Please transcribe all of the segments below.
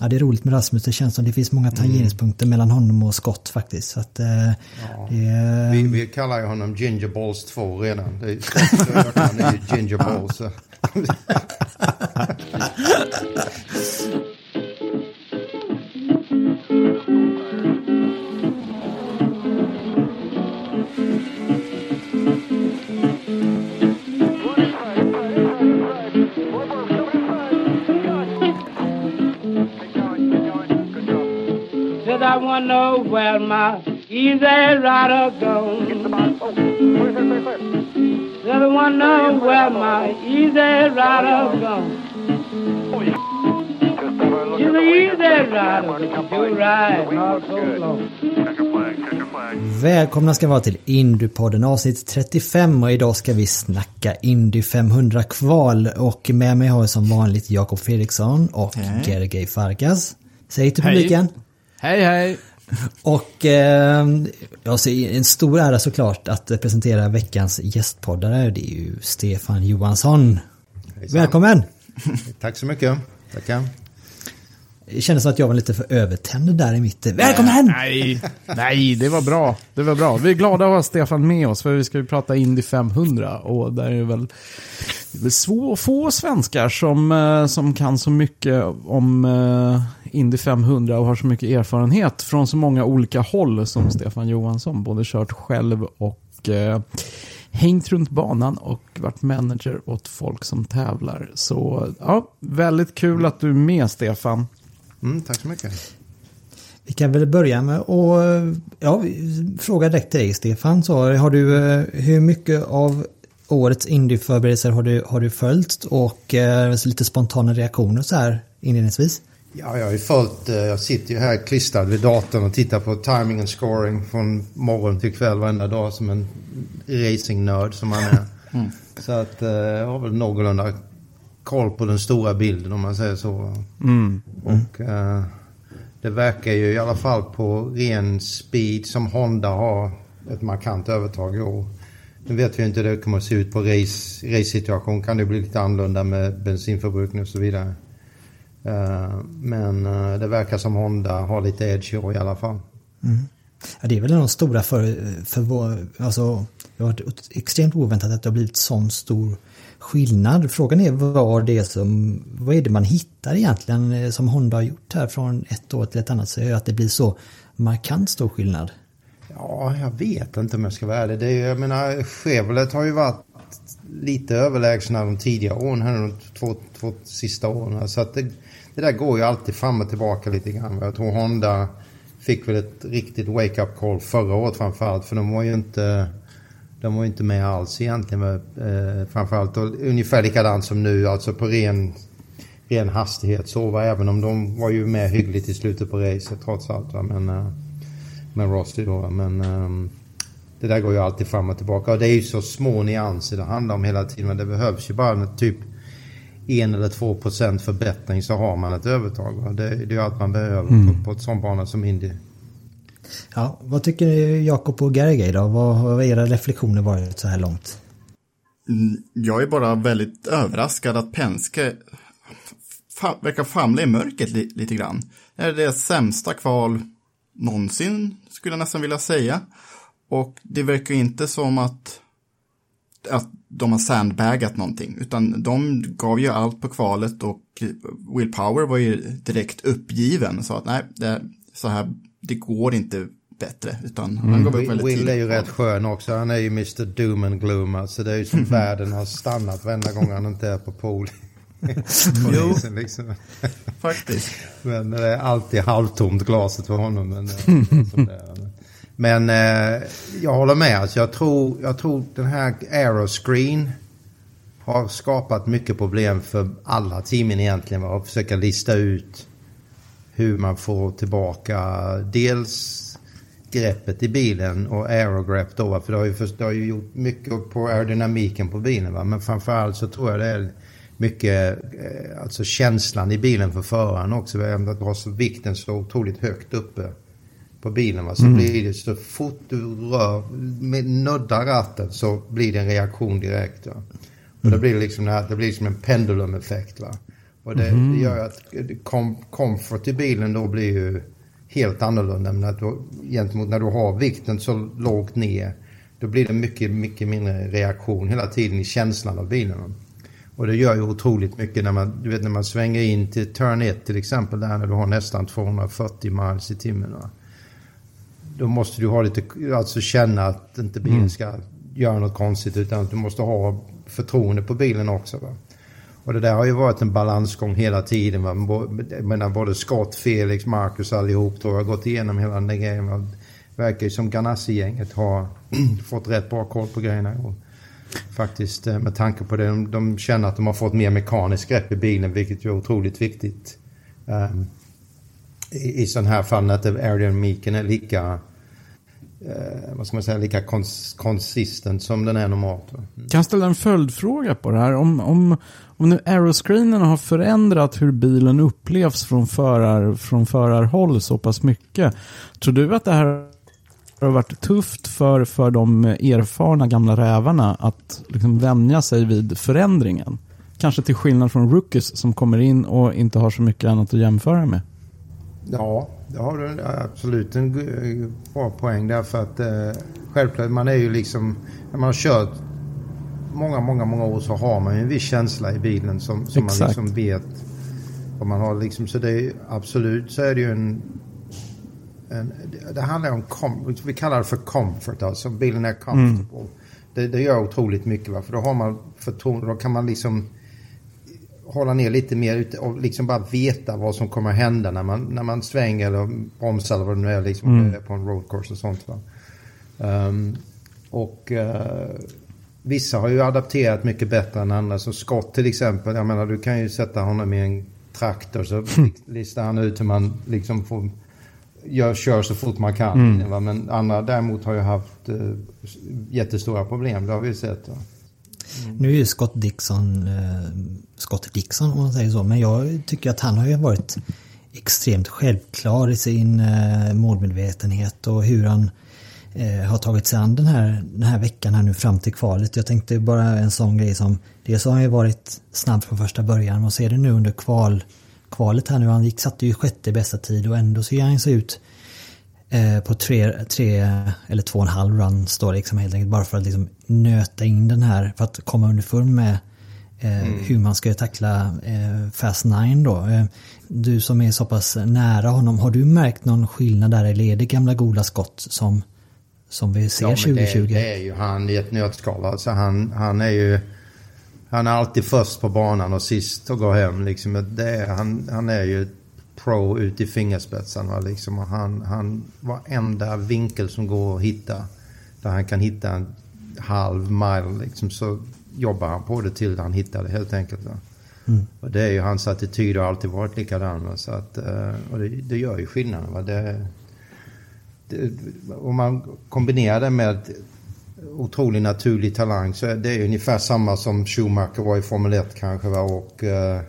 Ja, det är roligt med Rasmus. Det känns som det finns många tangeringspunkter mellan honom och Scott faktiskt. Så att, eh, det är... Vi, vi kallar ju honom Ginger Balls 2 redan. Det är, Scott, han är ju Wanna know where my easy rider goes. Said I wanna know where my easy rider goes. She's an easy rider, you ride not so long. Välkomna ska vara till Indypodden avsnitt 35 och idag ska vi snacka Indy 500 kval och med mig har jag som vanligt Jakob Fredriksson och Gergej Farkas. Säg till Hej. publiken. Hej hej! Och eh, jag ser en stor ära såklart att presentera veckans gästpoddare. Det är ju Stefan Johansson. Hejsan. Välkommen! Tack så mycket. Tackar. Det kändes som att jag var lite för övertänd där i mitten. Välkommen! Nej, nej, det var bra. Det var bra. Vi är glada att ha Stefan med oss för vi ska ju prata Indy 500 och där är det väl, det är väl svå, få svenskar som, eh, som kan så mycket om eh, Indy 500 och har så mycket erfarenhet från så många olika håll som Stefan Johansson. Både kört själv och eh, hängt runt banan och varit manager åt folk som tävlar. Så ja, väldigt kul att du är med Stefan. Mm, tack så mycket. Vi kan väl börja med att ja, fråga direkt till dig Stefan. Så har du, eh, hur mycket av årets Indy-förberedelser har du, har du följt och eh, lite spontana reaktioner så här inledningsvis? Ja, jag har ju följt, eh, jag sitter ju här klistrad vid datorn och tittar på timing and scoring från morgon till kväll varenda dag som en racingnörd som man är. Så att eh, jag har väl någorlunda koll på den stora bilden om man säger så. Och eh, det verkar ju i alla fall på ren speed som Honda har ett markant övertag i år. Nu vet vi inte hur det kommer att se ut på race, race-situation. Kan det bli lite annorlunda med bensinförbrukning och så vidare. Eh, men eh, det verkar som Honda har lite edge i alla fall. Ja, det är väl de stora för, för vår, alltså, det har varit extremt oväntat att det har blivit sån stor skillnad. Frågan är vad det är som, vad är det man hittar egentligen eh, som Honda har gjort här från ett år till ett annat så är att det blir så markant stor skillnad. Ja, jag vet inte om jag ska vara ärlig. Det är, jag menar, Chevrolet har ju varit lite överlägsna de tidigare åren, här de två, två sista åren. Så att det, det där går ju alltid fram och tillbaka lite grann. Jag tror Honda fick väl ett riktigt wake-up call förra året framförallt. För de var ju inte, de var ju inte med alls egentligen. Med, eh, framförallt och ungefär likadant som nu, alltså på ren, ren hastighet. Så var även om de var ju med hyggligt i slutet på racet trots allt. Va? Men, eh, med Rossi då. Men eh, det där går ju alltid fram och tillbaka. Och det är ju så små nyanser det handlar om hela tiden. Men det behövs ju bara en typ en eller två procent förbättring så har man ett övertag. Det, det är allt man behöver på, på ett sån bana som Indy. Ja, vad tycker Jakob och Gergej då? Vad har era reflektioner varit så här långt? Mm, Jag är bara väldigt överraskad att Penske fa- verkar famla i mörkret li- lite grann. Det är det sämsta kval någonsin, skulle jag nästan vilja säga. Och det verkar ju inte som att, att de har sandbagat någonting, utan de gav ju allt på kvalet och Will Power var ju direkt uppgiven och sa att nej, det, så här, det går inte bättre, utan han gav upp väldigt Will är tidigt. ju rätt skön också. Han är ju Mr Doom and Gloom. Alltså det är ju som världen har stannat varenda gång han inte är på pool. Jo. Liksom. Faktiskt. Men det är alltid halvtomt glaset för honom. Men, eh, som det är men eh, jag håller med. Alltså, jag, tror, jag tror den här Aeroscreen har skapat mycket problem för alla teamen egentligen. Att försöka lista ut hur man får tillbaka dels greppet i bilen och aerogrepp då. Va? För det har, ju, det har ju gjort mycket på aerodynamiken på bilen. Va? Men framförallt så tror jag det är mycket eh, alltså känslan i bilen för föraren också. Vi har vikten så otroligt högt uppe på bilen. Va? Så mm. blir det så fort du rör, med, nuddar ratten så blir det en reaktion direkt. Va? Och mm. det blir liksom det blir liksom en pendulumeffekt. Va? Och det, mm. det gör att kom, comfort i bilen då blir ju helt annorlunda. Men att du, gentemot när du har vikten så lågt ner. Då blir det mycket, mycket mindre reaktion hela tiden i känslan av bilen. Och det gör ju otroligt mycket när man, du vet när man svänger in till turn 1 till exempel där när du har nästan 240 miles i timmen. Va? Då måste du ha lite, alltså känna att inte bilen mm. ska göra något konstigt utan att du måste ha förtroende på bilen också. Va? Och det där har ju varit en balansgång hela tiden. Va? Jag menar både Scott, Felix, Marcus allihop tror jag har gått igenom hela den grejen. Va? Verkar ju som Ganassi-gänget har fått rätt bra koll på grejerna. Och faktiskt eh, med tanke på det. De, de känner att de har fått mer mekaniskt grepp i bilen vilket är otroligt viktigt. Um, i, i sådana här fall att aerodynamiken är lika eh, vad ska man säga, lika kons konsistent som den är normalt. Mm. Kan jag ställa en följdfråga på det här? Om, om, om nu aeroscreenen har förändrat hur bilen upplevs från, förar, från förarhåll så pass mycket. Tror du att det här har varit tufft för, för de erfarna gamla rävarna att liksom vänja sig vid förändringen? Kanske till skillnad från rookies som kommer in och inte har så mycket annat att jämföra med. Ja, det har du absolut en bra poäng därför att eh, självklart man är ju liksom när man har kört många, många, många år så har man ju en viss känsla i bilen som, som man liksom vet vad man har liksom så det är absolut så är det ju en, en det handlar om com, vi kallar det för comfort alltså bilen är comfortable. Mm. Det, det gör otroligt mycket va? för då har man förtroende, då kan man liksom hålla ner lite mer och liksom bara veta vad som kommer hända när man, när man svänger eller bromsar eller vad det nu är liksom mm. på en roadcourse och sånt. Va? Um, och uh, vissa har ju adapterat mycket bättre än andra. Så Scott till exempel, jag menar du kan ju sätta honom i en traktor så listar han ut hur man liksom får gör, kör så fort man kan. Mm. Men andra däremot har ju haft uh, jättestora problem, det har vi sett. Va? Mm. Nu är ju Scott Dixon eh, Scott Dixon om man säger så, men jag tycker att han har ju varit extremt självklar i sin eh, målmedvetenhet och hur han eh, har tagit sig an den här, den här veckan här nu fram till kvalet. Jag tänkte bara en sån grej som, dels har han ju varit snabb från första början och ser det nu under kval, kvalet här nu. Han gick, satte ju sjätte bästa tid och ändå ser han sig ut Eh, på tre, tre eller två och en halv run står liksom helt enkelt bara för att liksom nöta in den här för att komma underfund med eh, mm. hur man ska tackla eh, Fast 9 då. Eh, du som är så pass nära honom, har du märkt någon skillnad där eller är det gamla goda skott som, som vi ser ja, 2020? Det, det, är ju han i ett nötskal. Alltså han, han är ju han är alltid först på banan och sist och går hem. Liksom. Det är, han, han är ju pro ut i fingerspetsarna. Liksom. Och han, han, varenda vinkel som går att hitta, där han kan hitta en halv mile, liksom, så jobbar han på det till han hittar det helt enkelt. Mm. Och det är ju hans attityd har alltid varit likadan. Va? Så att, eh, och det, det gör ju skillnaden. Va? Det, det, om man kombinerar det med otrolig naturlig talang så är det ungefär samma som Schumacher var i Formel 1 kanske. Va? Och, Eh,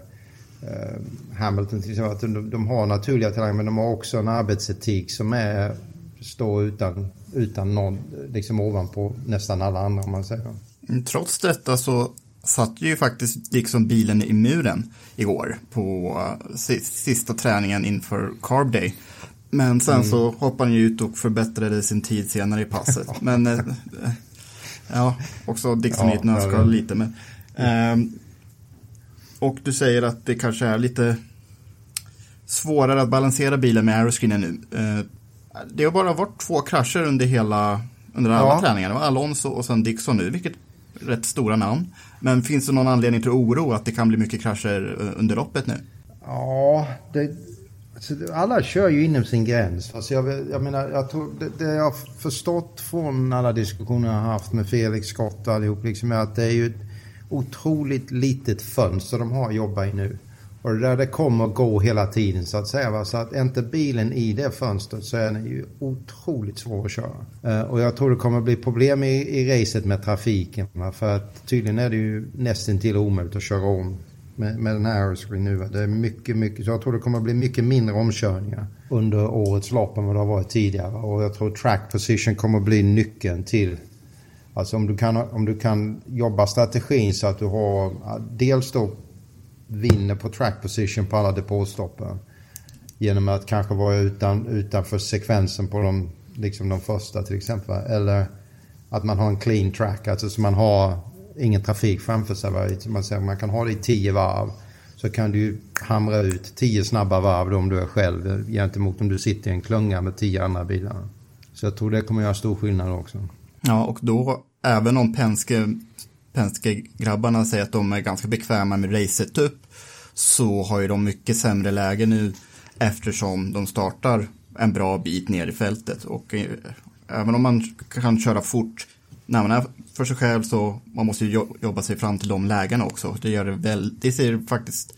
Hamilton till exempel, att de, de har naturliga talanger men de har också en arbetsetik som är, står utan, utan någon, liksom ovanpå nästan alla andra om man säger. Mm, trots detta så satt ju faktiskt liksom bilen i muren igår på uh, sista träningen inför Carb Day. Men sen mm. så hoppade han ju ut och förbättrade sin tid senare i passet. men uh, ja, också Dixon ja, ett nötskal lite. Men, uh, och du säger att det kanske är lite svårare att balansera bilen med aeroscreenen nu. Eh, det har bara varit två krascher under hela under alla ja. träningar. Det var Alonso och sen Dixon nu, vilket är rätt stora namn. Men finns det någon anledning till oro att det kan bli mycket krascher eh, under loppet nu? Ja, det, alltså, alla kör ju inom sin gräns. Alltså jag, jag menar, jag tror, det, det jag har förstått från alla diskussioner jag har haft med Felix Scott och allihop, liksom är att det är ju otroligt litet fönster de har att jobba i nu. Och det där det kommer att gå hela tiden så att säga. Va? Så att är inte bilen i det fönstret så är den ju otroligt svår att köra. Eh, och jag tror det kommer att bli problem i, i racet med trafiken. Va? För att tydligen är det ju nästan till omöjligt att köra om med, med den här aeroscreen nu. Va? Det är mycket, mycket. Så jag tror det kommer att bli mycket mindre omkörningar under årets lopp än vad det har varit tidigare. Och jag tror track position kommer att bli nyckeln till Alltså om du kan, om du kan jobba strategin så att du har dels då vinner på track position på alla depåstoppen. Genom att kanske vara utan, utanför sekvensen på de, liksom de första till exempel. Eller att man har en clean track, alltså så man har ingen trafik framför sig. Man, säger, man kan ha det i tio varv. Så kan du hamra ut tio snabba varv då om du är själv eh, gentemot om du sitter i en klunga med tio andra bilar. Så jag tror det kommer göra stor skillnad också. Ja, och då även om Penske Penske-grabbarna säger att de är ganska bekväma med racet upp så har ju de mycket sämre läge nu eftersom de startar en bra bit ner i fältet och eh, även om man kan köra fort när man är för sig själv så man måste ju jobba sig fram till de lägena också. Det gör det väl, det ser faktiskt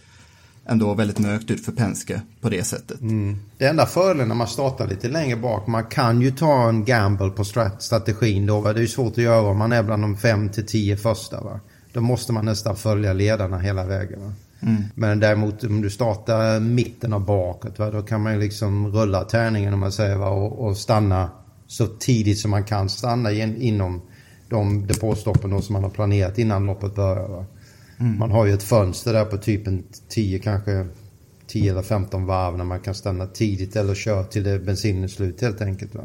ändå väldigt mörkt ut för Penske på det sättet. Mm. Det enda fördelen när man startar lite längre bak, man kan ju ta en gamble på strategin då. Det är ju svårt att göra om man är bland de fem till tio första. Va? Då måste man nästan följa ledarna hela vägen. Va? Mm. Men däremot om du startar mitten av bakåt, va? då kan man ju liksom rulla tärningen om man säger va? Och, och stanna så tidigt som man kan stanna in, inom de depåstoppen som man har planerat innan loppet börjar. Va? Mm. Man har ju ett fönster där på typ en 10 kanske 10 eller 15 varv när man kan stanna tidigt eller köra till det bensinen är slut helt enkelt. Va?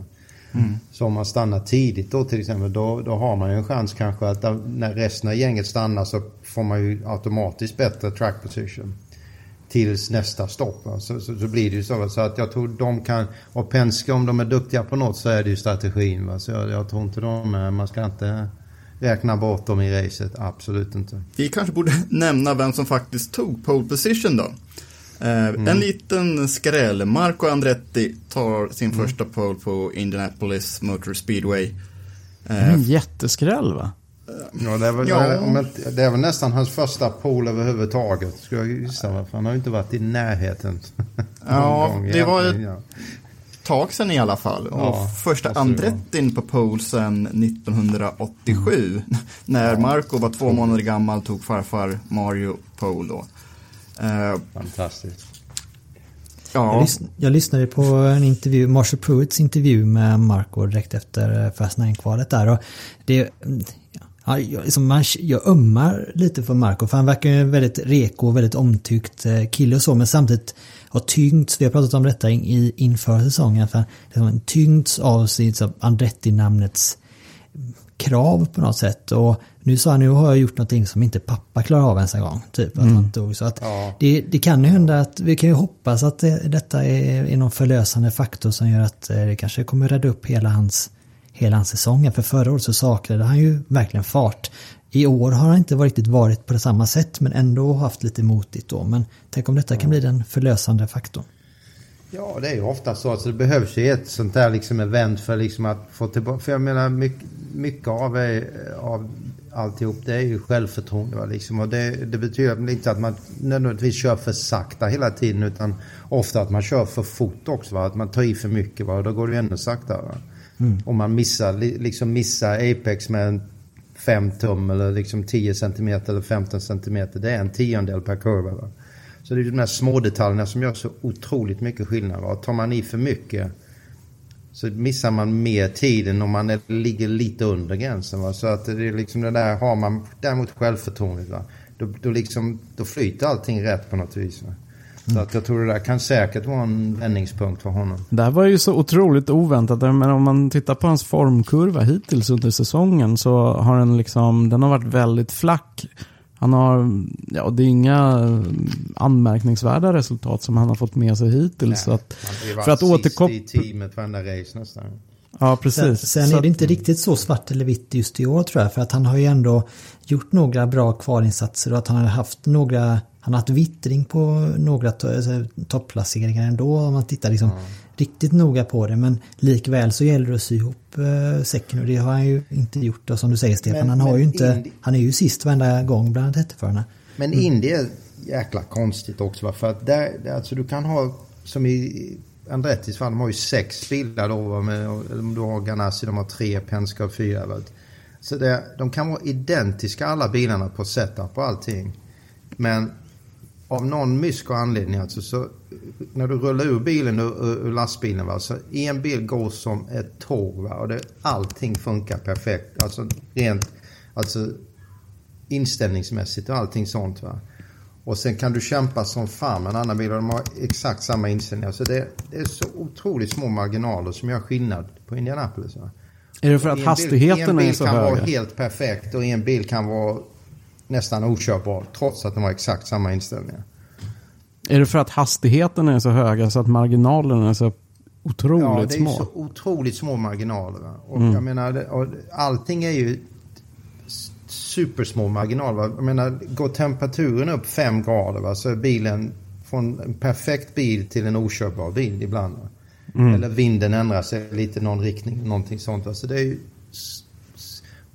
Mm. Så om man stannar tidigt då till exempel då, då har man ju en chans kanske att när resten av gänget stannar så får man ju automatiskt bättre track position. Tills nästa stopp. Så, så, så, blir det ju så. Så att jag tror de kan, och Penske om de är duktiga på något så är det ju strategin. Va? Så jag, jag tror inte de, man ska inte räkna bort dem i racet. Absolut inte. Vi kanske borde nämna vem som faktiskt tog pole position då. Eh, mm. En liten skräll. Marco Andretti tar sin mm. första pole på Indianapolis Motor Speedway. Eh, en jätteskräll va? Ja, det är, väl, ja. det är väl nästan hans första pole överhuvudtaget. Skulle jag gissa. För han har ju inte varit i närheten. ja, det var ett tag sedan i alla fall. Ja, och första Andrettin på pole sedan 1987. Mm. När ja. Marco var två månader gammal tog farfar Mario pole då. Uh, Fantastiskt. Ja. Jag, lys jag, lyssnade på en intervju, Marshall Pruitts intervju med Marco direkt efter Fast kvalet där. Och det, ja, jag, liksom man, jag ömmar lite för Marco för han verkar ju väldigt reko och väldigt omtyckt eh, kille och så men samtidigt har tyngts, vi har pratat om detta in, inför säsongen, för liksom, tyngts av Andretti-namnets krav på något sätt. Och nu sa han, nu har jag gjort någonting som inte pappa klarar av ens en gång. Typ, mm. att så att ja. det, det, kan ju hända att, vi kan ju hoppas att det, detta är, är någon förlösande faktor som gör att eh, det kanske kommer rädda upp hela hans, hela hans säsong. För förra året så saknade han ju verkligen fart. I år har han inte riktigt varit på samma sätt men ändå haft lite motigt då. Men tänk om detta kan bli den förlösande faktorn. Ja, det är ju ofta så. Alltså, det behövs ju ett sånt där liksom event för liksom att få tillbaka. För jag menar mycket, mycket av, av alltihop det är ju självförtroende. Va? Liksom. Och det, det betyder inte att man nödvändigtvis kör för sakta hela tiden utan ofta att man kör för fort också. Va? Att man tar i för mycket va? och då går det ännu saktare. Mm. Om man missar, liksom missar Apex med en 5 tum eller liksom 10 cm eller 15 cm. Det är en tiondel per kurva. Va? Så det är de här små detaljerna som gör så otroligt mycket skillnad. Va? Tar man i för mycket så missar man mer tiden om man är, ligger lite under gränsen. Va? Så att det är liksom det där, har man däremot självförtroendet, va? Då, då, liksom, då flyter allting rätt på något vis. Va? Så att jag tror det där kan säkert vara en vändningspunkt för honom. Det här var ju så otroligt oväntat. Men om man tittar på hans formkurva hittills under säsongen så har den liksom, den har varit väldigt flack. Han har, ja det är inga anmärkningsvärda resultat som han har fått med sig hittills. Nej, att, för att återkoppla... i teamet varenda race nästan. Ja, precis. Sen, sen är det inte riktigt så svart eller vitt just i år tror jag. För att han har ju ändå gjort några bra kvalinsatser och att han har haft några han har haft vittring på några alltså, topplaceringar ändå om man tittar liksom riktigt noga på det. Men likväl så gäller det att sy ihop eh, säcken och det har han ju inte gjort. Och som du säger Stefan, Men- han har men ju inte, han är ju sist varenda gång bland jätteförarna. Men Indy är jäkla konstigt också. va? För att där, alltså du kan ha, som i Andrettis fall, de har ju sex bilar då. va, Med, och- om du har Ganassi, de har tre, Penske har fyra. va. Så det, de kan vara identiska alla bilarna på setup och allting. Men av någon mysk och anledning alltså så när du rullar ur bilen ur, ur, lastbilen va, så en bil går som ett tåg va, och det, allting funkar perfekt. Alltså rent, alltså inställningsmässigt och allting sånt va. Och sen kan du kämpa som fan med en annan bil och de har exakt samma inställning. Alltså det, det är så otroligt små marginaler som gör skillnad på Indianapolis. Va? Är det för att En bil- hastigheten en är bil så kan vara helt perfekt och en bil kan vara nästan okörbar trots att de har exakt samma inställningar. Är det för att hastigheten är så höga så att marginalerna är så Ja, otroligt det är små? så otroligt små marginaler. Va? Och Mm. jag menar, allting är ju supersmå marginaler. Va? Jag menar, går temperaturen upp fem grader va? så är bilen från en perfekt bil till en okörbar bil ibland. Mm. Eller vinden ändrar sig lite i någon riktning, någonting sånt. Va? Så det är ju...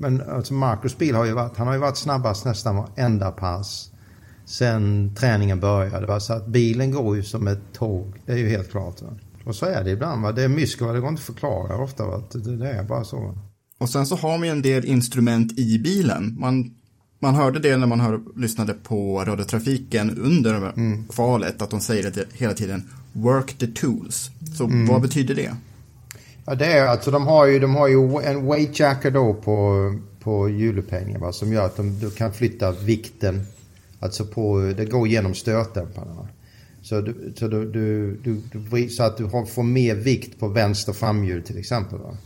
Men alltså Marcus bil har ju varit, han har ju varit snabbast nästan varenda pass sen träningen började. Va? Så att bilen går ju som ett tåg, det är ju helt klart. Va? Och så är det ibland. Va? Det är mysko, va? det går inte att förklara ofta. Va? Det, det är bara så. Va? Och sen så har vi en del instrument i bilen. Man, man hörde det när man hör, lyssnade på radiotrafiken under kvalet, att de säger det hela tiden, work the tools. Så vad betyder det? Ja, det är alltså de har ju, de har ju en weight jacker då på, på hjulupphängningen va? som gör att de, du kan flytta vikten. Alltså på, det går genom stötdämparna. Va? Så, du, så, du, du, du, så att du får mer vikt på vänster framhjul till exempel. Va?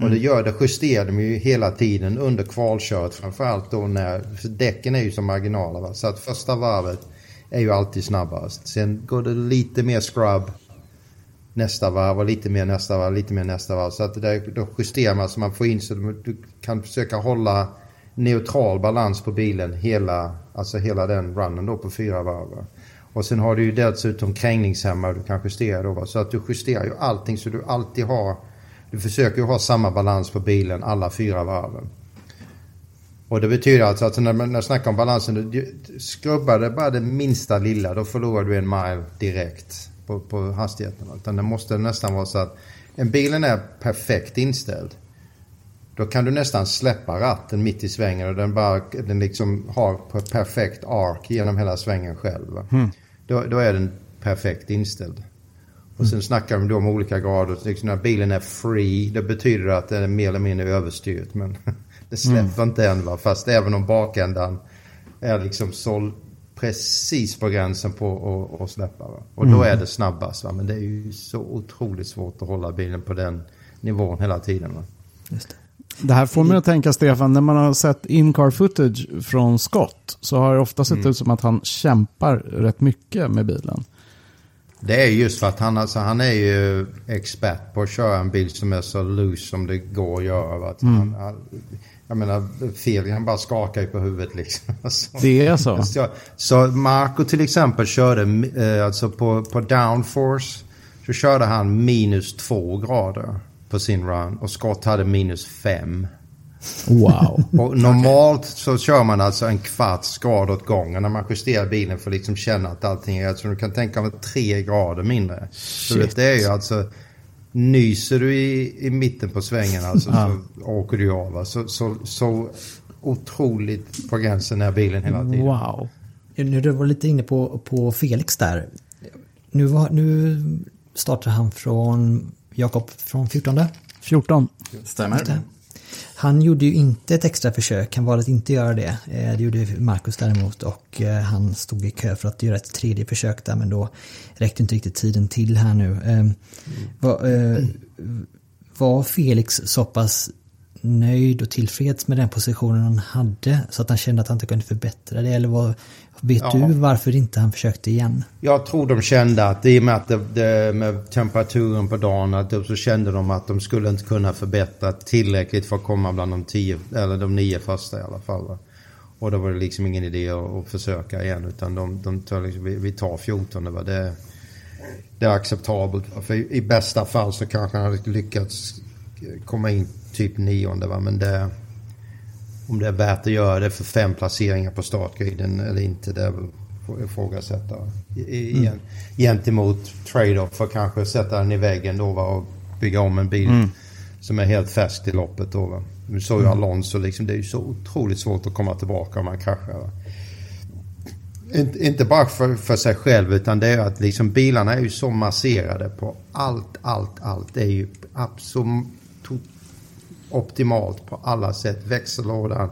Och det gör det justerar de ju hela tiden under kvalköret framförallt då när, för däcken är ju som marginaler va. Så att första varvet är ju alltid snabbast. Sen går det lite mer scrub nästa varv och lite mer nästa varv, lite mer nästa varv. Så att det där, då justerar man så man får in så du kan försöka hålla neutral balans på bilen hela, alltså hela den runnen då på fyra varv. Och sen har du ju dessutom krängningshämmare du kan justera då. va. Så att du justerar ju allting så du alltid har, du försöker ju ha samma balans på bilen alla fyra varven. Och det betyder alltså att när man snackar om balansen, du skrubbar det bara det minsta lilla, då förlorar du en mile direkt på, på hastigheten. Utan det måste nästan vara så att en bilen är perfekt inställd. Då kan du nästan släppa ratten mitt i svängen och den bara den liksom har perfekt ark genom hela svängen själv. va. Då, då är den perfekt inställd. Och sen snackar de om olika grader. Liksom när bilen är free, det betyder att den är mer eller mindre överstyrt. Men det släpper inte än va. Fast även om bakändan är liksom så precis på gränsen på att, släppa. Va? Och då är det snabbast. Va? Men det är ju så otroligt svårt att hålla bilen på den nivån hela tiden. Va? Just det. Det här får mig att tänka, Stefan, när man har sett in-car footage från Scott så har det ofta sett ut som att han kämpar rätt mycket med bilen. Det är just för att han, alltså, han är ju expert på att köra en bil som är så loose som det går att göra. Va? Att han, han, jag menar, fel, han bara skakar ju på huvudet liksom. Så, Det är så? så, så Marco till exempel körde, eh, alltså på, på downforce, så körde han minus två grader på sin run och Scott hade minus fem. Wow. Och normalt så kör man alltså en kvarts grad åt gången när man justerar bilen för att liksom känna att allting är... Så du kan tänka dig tre grader mindre. Så Shit. det är ju alltså... Nyser du i, i mitten på svängen alltså så åker du av. Så, så, så otroligt på gränsen är bilen hela tiden. Wow. Nu du var lite inne på, på Felix där. Nu, var, nu startar han från Jakob från 14. 14. Stämmer. Han gjorde ju inte ett extra försök, han valde att inte göra det. Eh, det gjorde Marcus däremot och eh, han stod i kö för att göra ett tredje försök där men då räckte inte riktigt tiden till här nu. Ehm, var, eh, var Felix så pass nöjd och tillfreds med den positionen han hade så att han kände att han inte kunde förbättra det? Eller var, vet Ja. du varför inte han försökte igen? Jag tror de kände att i och med att det, det, med temperaturen på dagen att så kände de att de skulle inte kunna förbättra tillräckligt för att komma bland de tio eller de nio första i alla fall. Och då var det liksom ingen idé att, att försöka igen utan de, de tar liksom, vi, vi tar 14 det var det. Det är acceptabelt. För i, i bästa fall så kanske han hade lyckats komma in typ nionde va men det om det är värt att göra det för fem placeringar på startgriden eller inte det att ifrågasätta. Mm. Gentemot trade-off för kanske sätta den i väggen då va, och bygga om en bil mm. som är helt färsk i loppet då va. Nu såg ju mm. Alonso liksom, det är ju så otroligt svårt att komma tillbaka om man kraschar. Va? Inte, inte bara för, för sig själv utan det är att liksom bilarna är ju så masserade på allt, allt, allt. Det är ju absolut optimalt på alla sätt. Växellådan,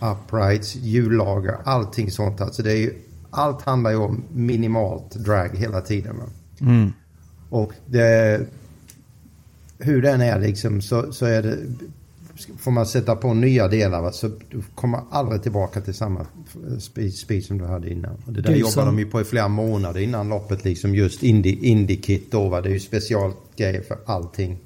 uprights, hjullager, allting sånt. Alltså det är ju, allt handlar ju om minimalt drag hela tiden. Mm. Och det, hur den är liksom så, så är det får man sätta på nya delar va, så du kommer aldrig tillbaka till samma speed, som du hade innan. Och det där det jobbar som... de ju på i flera månader innan loppet liksom just Indy, Indy-kit då va. Det är ju specialgrejer för allting.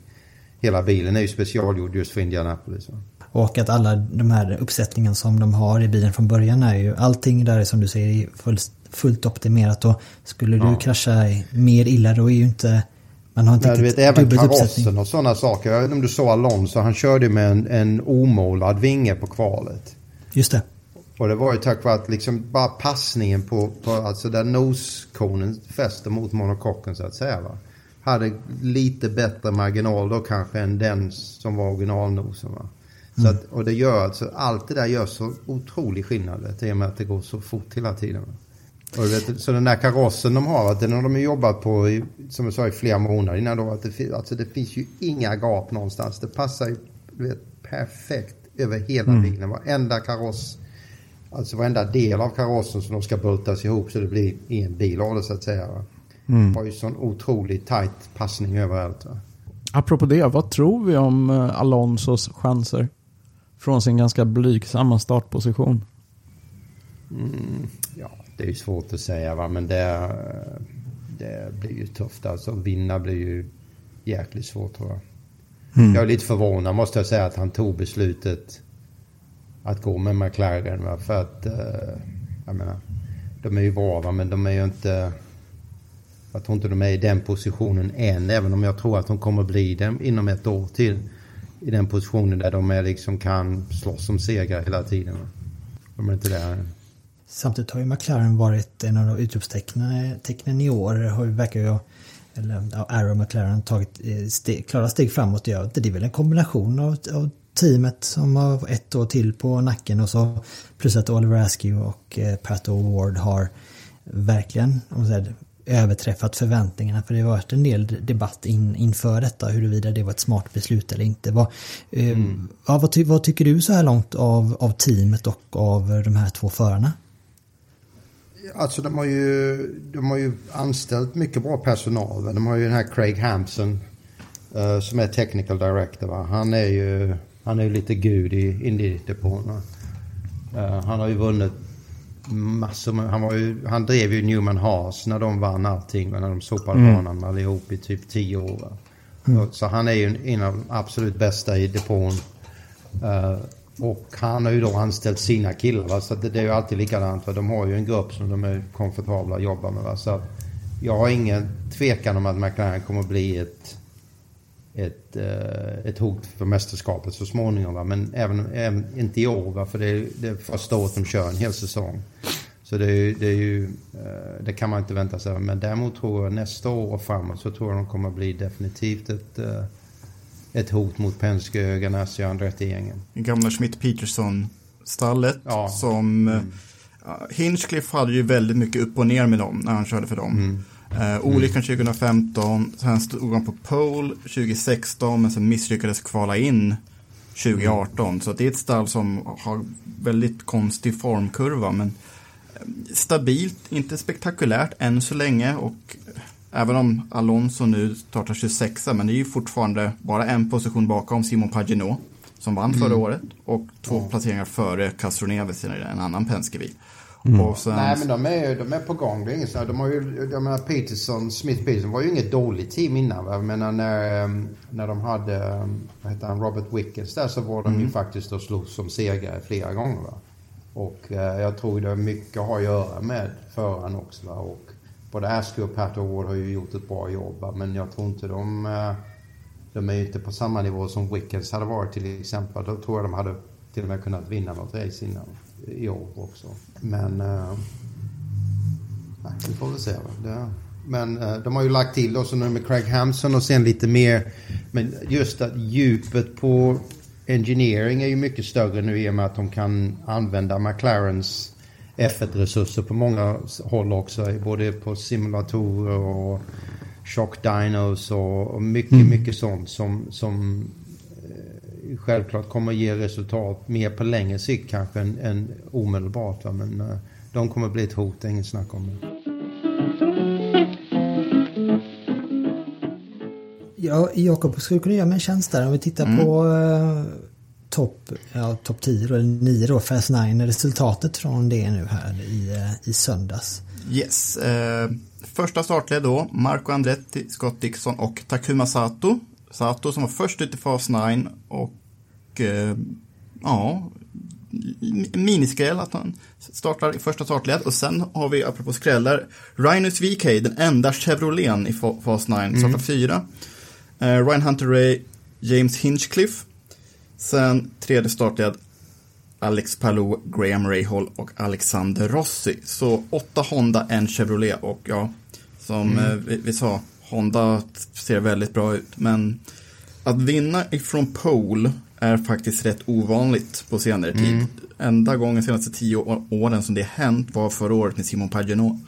Hela bilen är ju specialgjord just för Indianapolis. Och att alla de här uppsättningen som de har i bilen från början är ju allting där är som du säger fullt, fullt optimerat och skulle du ja. krascha mer illa då är ju inte man har inte Nej, du vet, även karossen och sådana saker. Jag vet inte om du såg Alonso, han körde med en, en omålad vinge på kvalet. Just det. Och det var ju tack vare att liksom bara passningen på, på alltså där noskonen fäster mot monokocken så att säga. Va? Hade lite bättre marginal då kanske än den som var originalnosen. Va? Så mm. att, och det gör alltså, allt det där gör så otrolig skillnad vet, i och med att det går så fort hela tiden. Och vet, så den där karossen de har, den har de jobbat på i, som jag sa i flera månader innan då. Att det, alltså det finns ju inga gap någonstans. Det passar ju vet, perfekt över hela mm. bilen. Varenda kaross, alltså varenda del av karossen som de ska bultas ihop så det blir en bil av det så att säga. Va? Mm. Har ju sån otroligt tight passning överallt. Va? Apropå det, vad tror vi om eh, Alonsos chanser? Från sin ganska blygsamma startposition. Mm, ja, det är ju svårt att säga va, men det, det blir ju tufft alltså. Vinna blir ju jäkligt svårt tror jag. Mm. Jag är lite förvånad måste jag säga att han tog beslutet att gå med McLaren. Va? För att, uh, jag menar, de är ju bra va? men de är ju inte... Jag tror inte de är i den positionen än, även om jag tror att de kommer bli det inom ett år till. I den positionen där de är liksom kan slåss om segrar hela tiden. De är inte där än. Samtidigt har ju McLaren varit en av utropstecknen i år. Har ju, verkar ju, eller ja, Arrow McLaren tagit eh, steg, klara steg framåt. Ja, det är väl en kombination av, av teamet som har ett år till på nacken och så plus att Oliver Askew och eh, Pat O'Ward har verkligen om säger, överträffat förväntningarna. För det har varit en del debatt in, inför detta huruvida det var ett smart beslut eller inte. Vad, eh, mm. ja, vad, ty, vad, tycker du så här långt av, av teamet och av de här två förarna? Alltså de har ju, de har ju anställt mycket bra personal. De har ju den här Craig Hampson uh, som är technical director. Va? Han är ju han är ju lite gud i Indy-depån. Uh, han har ju vunnit massor med, han, var ju, han drev ju Newman Haas när de vann allting. När de sopade mm. banan allihop i typ tio år. Mm. Så han är ju en av de absolut bästa i depån. Uh, och han har ju då anställt sina killar. Va? Så det, det, är ju alltid likadant. För de har ju en grupp som de är komfortabla att jobba med. Va? Så jag har ingen tvekan om att McLaren kommer att bli ett, ett, uh, ett hot för mästerskapet så småningom. Va? Men även, även inte i år. Va? För det är, det är första året de kör en hel säsong. Så det, är, det, är ju, uh, det kan man inte vänta sig. Men däremot tror jag nästa år och framåt så tror jag de kommer bli definitivt ett uh, ett hot mot Penske, Ganassi och Andretti-gängen. Gamla Schmidt-Peterson-stallet ja. som... Mm. Hinchcliffe hade ju väldigt mycket upp och ner med dem när han körde för dem. Mm. Uh, olyckan 2015, sen stod han på pole 2016 men sen misslyckades kvala in 2018. Mm. Så det är ett stall som har väldigt konstig formkurva men eh, stabilt, inte spektakulärt än så länge och Även om Alonso nu startar 26 men det är ju fortfarande bara en position bakom Simon Paginot som vann förra mm. året och två mm. placeringar före Castro Neves i en annan Penske-bil. Mm. Sen... Nej men de är, de är på gång. Det är inget så de har ju, jag menar Peterson, Smith Peterson var ju inget dåligt team innan. Jag menar när, ehm, när de hade, ehm, vad heter han, Robert Wickens där så var de mm. ju faktiskt och slogs som segrare flera gånger. Va? Och eh, jag tror det har mycket att göra med föraren också. Va? Och både Askew och Pat O'Ward har ju gjort ett bra jobb. Va? Men jag tror inte de... Eh, de är ju inte på samma nivå som Wickens hade varit till exempel. Då tror jag de hade till och med kunnat vinna något race innan i år också. Men... Eh, nej, vi får väl se. Det, men eh, de har ju lagt till också nu med Craig Hampson och sen lite mer. Men just att djupet på engineering är ju mycket större nu i och med att de kan använda McLarens F1-resurser på många håll också. Både på simulatorer och shock dinos och, mycket, Mm. mycket sånt som, som självklart kommer att ge resultat mer på längre sikt kanske än, än omedelbart. Va? Men eh, de kommer att bli ett hot, det är inget snack om det. Ja, Jakob, skulle du kunna göra mig en tjänst där? Om vi tittar på eh, topp ja, top 10 då, eller 9 då, Fast 9, resultatet från det nu här i, eh, i söndags. Yes. Eh, första startled då, Marco Andretti, Scott Dixon och Takuma Sato. Sato som var först ut i Fas 9 och eh, ja, miniskräll att han startar i första startled. Och sen har vi, apropå skrällar, Rhinus VK, den enda Chevroleten i fa- Fas 9, startar fyra. Eh, Ryan Hunter Ray, James Hinchcliffe. Sen tredje startled, Alex Palou, Graham Rahal och Alexander Rossi. Så åtta Honda, en Chevrolet och ja, som eh, vi, vi sa, Honda ser väldigt bra ut. Men att vinna ifrån pole är faktiskt rätt ovanligt på senare tid. Enda gången senaste tio åren som det hänt var förra året med Simon Pagenaud.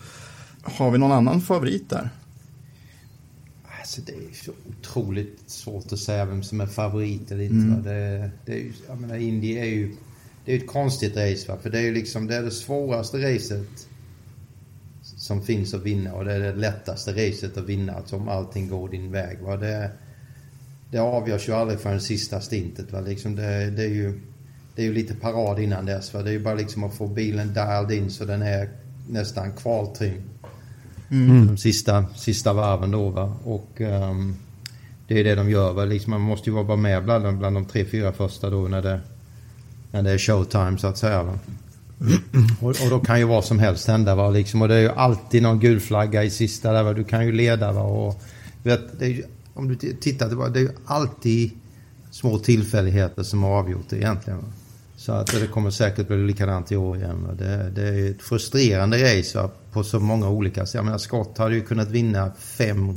Har vi någon annan favorit där? Alltså det är så otroligt svårt att säga vem som är favorit eller inte. va. Det, det är ju, jag menar, Indy är ju det är ett konstigt race. Va? För det är ju liksom det, är det svåraste racet som finns att vinna och det är det lättaste racet att vinna. Alltså om allting går din väg. Va? Det, det avgörs ju aldrig förrän sista stintet. Va? Liksom det, det, är ju, det är ju lite parad innan dess. Va? Det är ju bara liksom att få bilen dialed in så den är nästan kvaltrim de sista, sista varven då va. Och ehm, det är det de gör va. Liksom, man måste ju vara med bland, bland de tre, fyra första då när det, när det är showtime så att säga va. Och, och då kan ju vad som helst hända va. Liksom, och det är ju alltid någon gul flagga i sista där va. Du kan ju leda va. Och, vet, det är ju, om du tittar, det, var, det är ju alltid små tillfälligheter som har avgjort det egentligen. Så att det kommer säkert bli likadant i år igen. Det, det är ett frustrerande race på så många olika sätt. Jag menar Scott hade ju kunnat vinna fem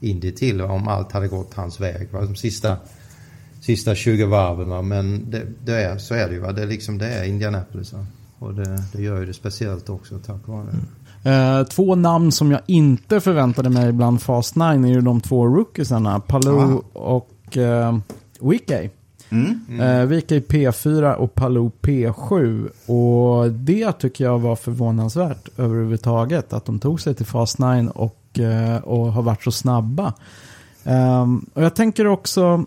Indy till om allt hade gått hans väg. Va? De sista, sista 20 varven. Va? Men det, det är, så är det ju. Va? Det, är liksom, det är Indianapolis. Va? Och det, det gör ju det speciellt också tack vare det. Eh, två namn som jag inte förväntade mig bland Fast 9 är ju de två rookiesarna. Palou och uh, Wickey. Mm. Eh, Wickey P4 och Palou P7. Och det tycker jag var förvånansvärt överhuvudtaget. Att de tog sig till Fast 9 och, eh, och har varit så snabba. Ehm, och jag tänker också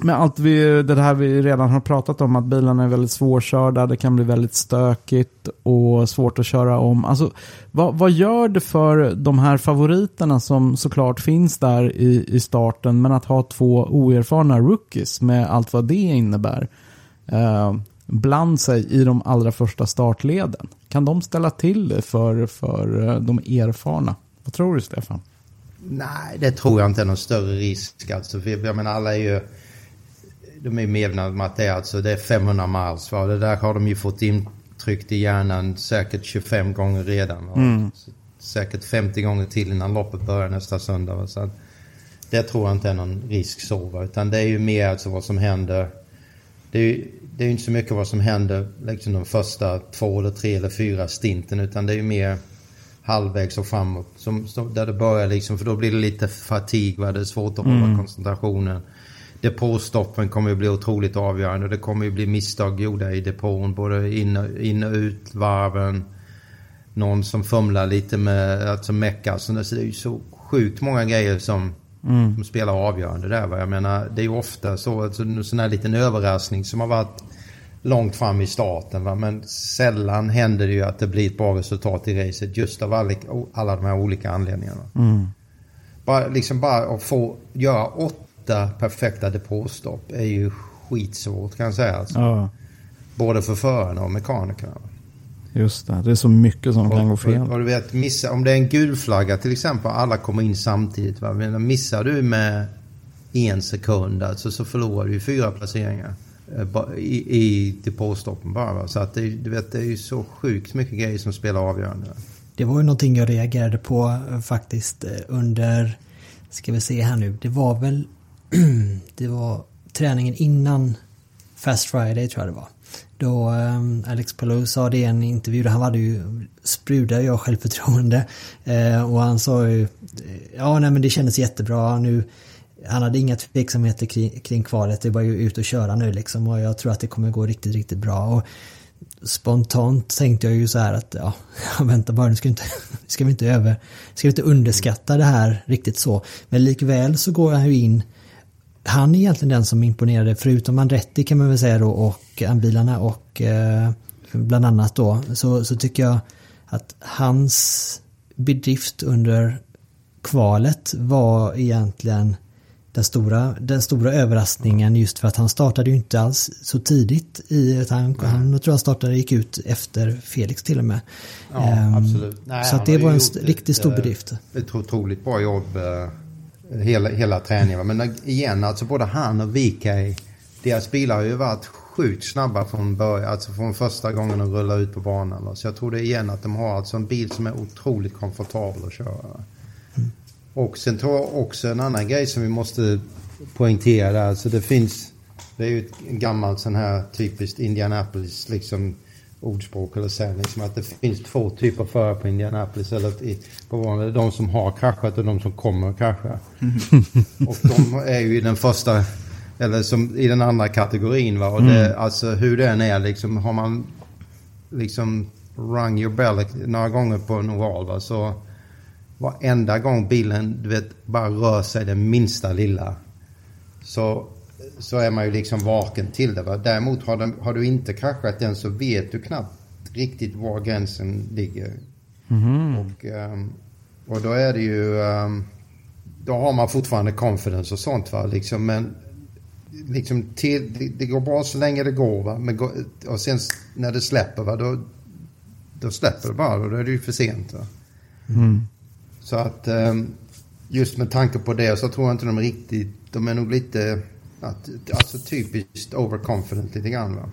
med allt vi, det här vi redan har pratat om, att bilarna är väldigt svårkörda, det kan bli väldigt stökigt och svårt att köra om. Alltså, vad, vad gör det för de här favoriterna som såklart finns där i, i starten, men att ha två oerfarna rookies med allt vad det innebär, eh, bland sig i de allra första startleden? Kan de ställa till det för, för eh, de erfarna? Vad tror du, Stefan? Nej, det tror jag inte är någon större risk. Alltså, för jag menar, alla är ju... De är medvetna om att det är, alltså, det är 500 miles. Va? Det där har de ju fått intryckt i hjärnan säkert 25 gånger redan. Så, säkert 50 gånger till innan loppet börjar nästa söndag. Va? Så det tror jag inte är någon risk så. Va? Utan det är ju mer alltså vad som händer. Det är ju det är inte så mycket vad som händer liksom de första två eller tre eller fyra stinten. Utan det är ju mer halvvägs och framåt. Som, som, där det börjar liksom, för då blir det lite fatig, va? det är svårt att hålla koncentrationen. Depåstoppen kommer ju bli otroligt avgörande. Det kommer ju bli misstag gjorda i depån, både in och, in och ut varven. Någon som fumlar lite med, alltså mecka. Så det är ju så sjukt många grejer som, som spelar avgörande där. Jag menar, det är ju ofta så, alltså, en sån här liten överraskning som har varit långt fram i starten. Va? Men sällan händer det ju att det blir ett bra resultat i racet just av alla, alla de här olika anledningarna. Bara, liksom bara att få göra åtta perfekta depåstopp är ju skitsvårt kan jag säga. Alltså. Ja. Både för förarna och mekanikerna. Just det, det är så mycket som kan gå fel. Och, och du vet, missa, om det är en gul flagga till exempel, alla kommer in samtidigt. Va? Men missar du med en sekund alltså, så förlorar du fyra placeringar eh, i, i depåstoppen bara. Va? Så att det, du vet, det är ju så sjukt mycket grejer som spelar avgörande. Det var ju någonting jag reagerade på eh, faktiskt eh, under, ska vi se här nu, det var väl, det var träningen innan Fast Friday tror jag det var. Då eh, Alex Palou sa det i en intervju, där han hade ju, sprudade jag självförtroende. Eh, och han sa ju, eh, ja nej men det kändes jättebra nu. Han hade inga tveksamheter kring, kring kvalet, det är bara ju ut och köra nu liksom. Och jag tror att det kommer gå riktigt, riktigt bra. Och spontant tänkte jag ju så här att ja, vänta bara nu ska vi inte, ska vi inte över, ska vi inte underskatta det här riktigt så. Men likväl så går han ju in, han är egentligen den som imponerade förutom Andretti kan man väl säga då och bilarna och eh, bland annat då så, så tycker jag att hans bedrift under kvalet var egentligen den stora, den stora överraskningen just för att han startade ju inte alls så tidigt i ett han, han jag tror han startade gick ut efter Felix till och med. Ja, Ehm, absolut. Nej, så han att det var en riktigt stor eh, bedrift. Ett otroligt bra jobb eh, hela, hela träningen. Men igen, alltså både han och VK, deras bilar har ju varit sjukt snabba från början, alltså från första gången de rullar ut på banan. Så jag tror det är igen att de har alltså en bil som är otroligt komfortabel att köra. va. Och sen tror jag också en annan grej som vi måste poängtera alltså det finns, det är ju ett gammalt sån här typiskt Indianapolis liksom ordspråk eller sägning som att det finns två typer förare på Indianapolis eller i, på banan. De som har kraschat och de som kommer att krascha. och de är ju i den första, eller som i den andra kategorin va. Och det, alltså hur den är liksom, har man liksom rung your bell några gånger på en oval va, så varenda gång bilen du vet, bara rör sig det minsta lilla så, så är man ju liksom vaken till det. Va? Däremot har, den, har du inte kraschat den så vet du knappt riktigt var gränsen ligger. Och, ehm, och då är det ju... ehm, då har man fortfarande confidence och sånt va. Liksom, men liksom till, det, det går bra så länge det går va. Men, och sen när det släpper va då, då släpper det bara och då är det ju för sent va. Så att ehm, just med tanke på det så tror jag inte de riktigt, de är nog lite, att, alltså typiskt overconfident lite grann va.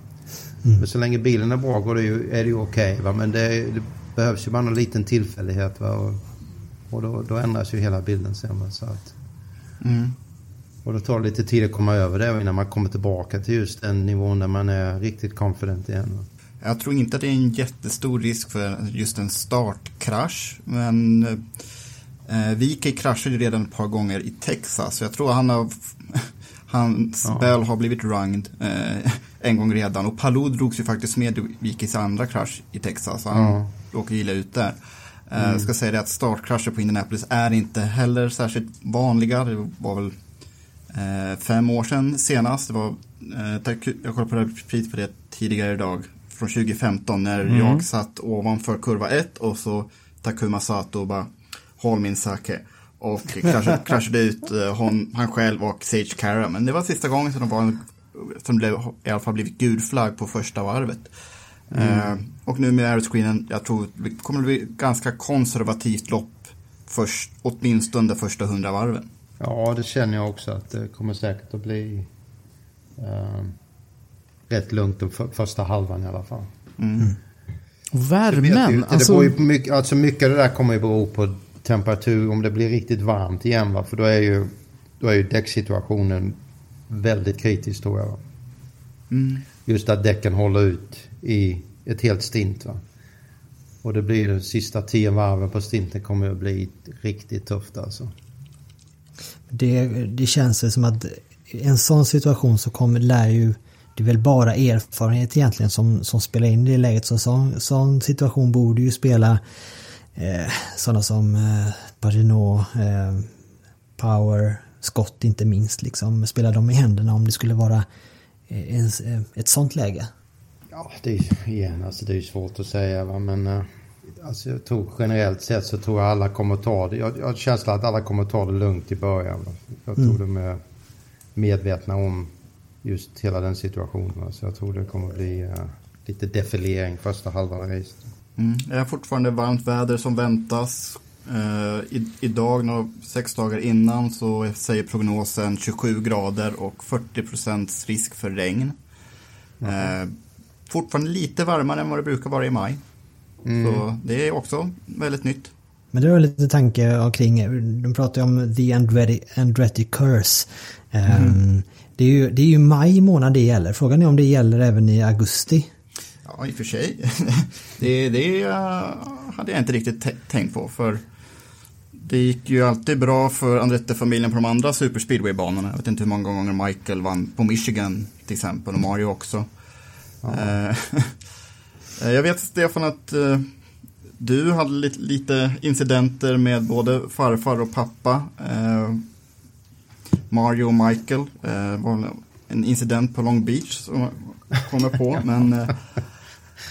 Men så länge bilen är bra går det ju, är det ju okej va. Men det, det behövs ju bara någon liten tillfällighet va. Och, och då, då ändras ju hela bilden sen va. Så att, och då tar det lite tid att komma över det innan man kommer tillbaka till just den nivån där man är riktigt confident igen. Va? Jag tror inte att det är en jättestor risk för just en startkrasch. Men eh, Vike kraschade ju redan ett par gånger i Texas. Så jag tror han har, hans Ja. bell har blivit runged eh, en gång redan. Och Palou drogs ju faktiskt med i Vikes andra krasch i Texas. Så han Ja. råkade illa ut där. Eh, Jag ska säga det att startkrascher på Indianapolis är inte heller särskilt vanliga. Det var väl eh, fem år sedan senast. Det var, eh, jag kollade på repris på det tidigare idag. Från 2015 när jag satt ovanför kurva 1 och så Takuma Sato bara håll min sake. Och kraschade, kraschade ut eh, hon, han själv och Sage Kara. Men det var sista gången som de var en, som blev, i alla fall blivit gul flagg på första varvet. Eh, och nu med aeroscreenen, jag tror det kommer att bli ganska konservativt lopp först, åtminstone de första hundra varven. Ja, det känner jag också att det kommer säkert att bli eh, rätt lugnt den för, första halvan i alla fall. Det, värmen, det, alltså, beror ju på mycket, alltså mycket av det där kommer ju bero på temperatur, om det blir riktigt varmt igen va? För då är ju, då är ju däcksituationen väldigt kritisk tror jag. Va? Just att däcken håller ut i ett helt stint va. Och det blir de sista tio varven på stinten kommer att bli riktigt tufft alltså. Det, det känns som att i en sån situation så kommer, lär ju det är väl bara erfarenhet egentligen som, som spelar in i det läget. Så en sån, sån situation borde ju spela eh, sådana som eh, Pagino, eh, Power, Scott inte minst liksom. Spela dem i händerna om det skulle vara eh, en, eh, ett sånt läge. Ja, det är igen, alltså det är svårt att säga va, men eh, alltså jag tror generellt sett så tror jag alla kommer ta det. Jag, jag har känslan att alla kommer ta det lugnt i början. Va? Jag tror de är medvetna om just hela den situationen. va. Så jag tror det kommer bli eh, lite defilering första halvan av racet. Mm. Det är fortfarande varmt väder som väntas. Eh, i, idag, några, sex dagar innan, så säger prognosen 27 grader och 40 procents risk för regn. Eh, fortfarande lite varmare än vad det brukar vara i maj. Så det är också väldigt nytt. Men det var lite tanke kring, de pratar ju om the Andretti, curse. Ehm, det, är ju, det är ju maj månad det gäller. Frågan är om det gäller även i augusti. Ja, i och för sig. det det eh, hade jag inte riktigt tä- tänkt på. För det gick ju alltid bra för Andretti-familjen på de andra superspeedway-banorna. Jag vet inte hur många gånger Michael vann på Michigan till exempel och Mario också. Eh, jag vet Stefan att eh, du hade lite, incidenter med både farfar och pappa. Mario och Michael eh, var en incident på Long Beach som jag kommer på. Men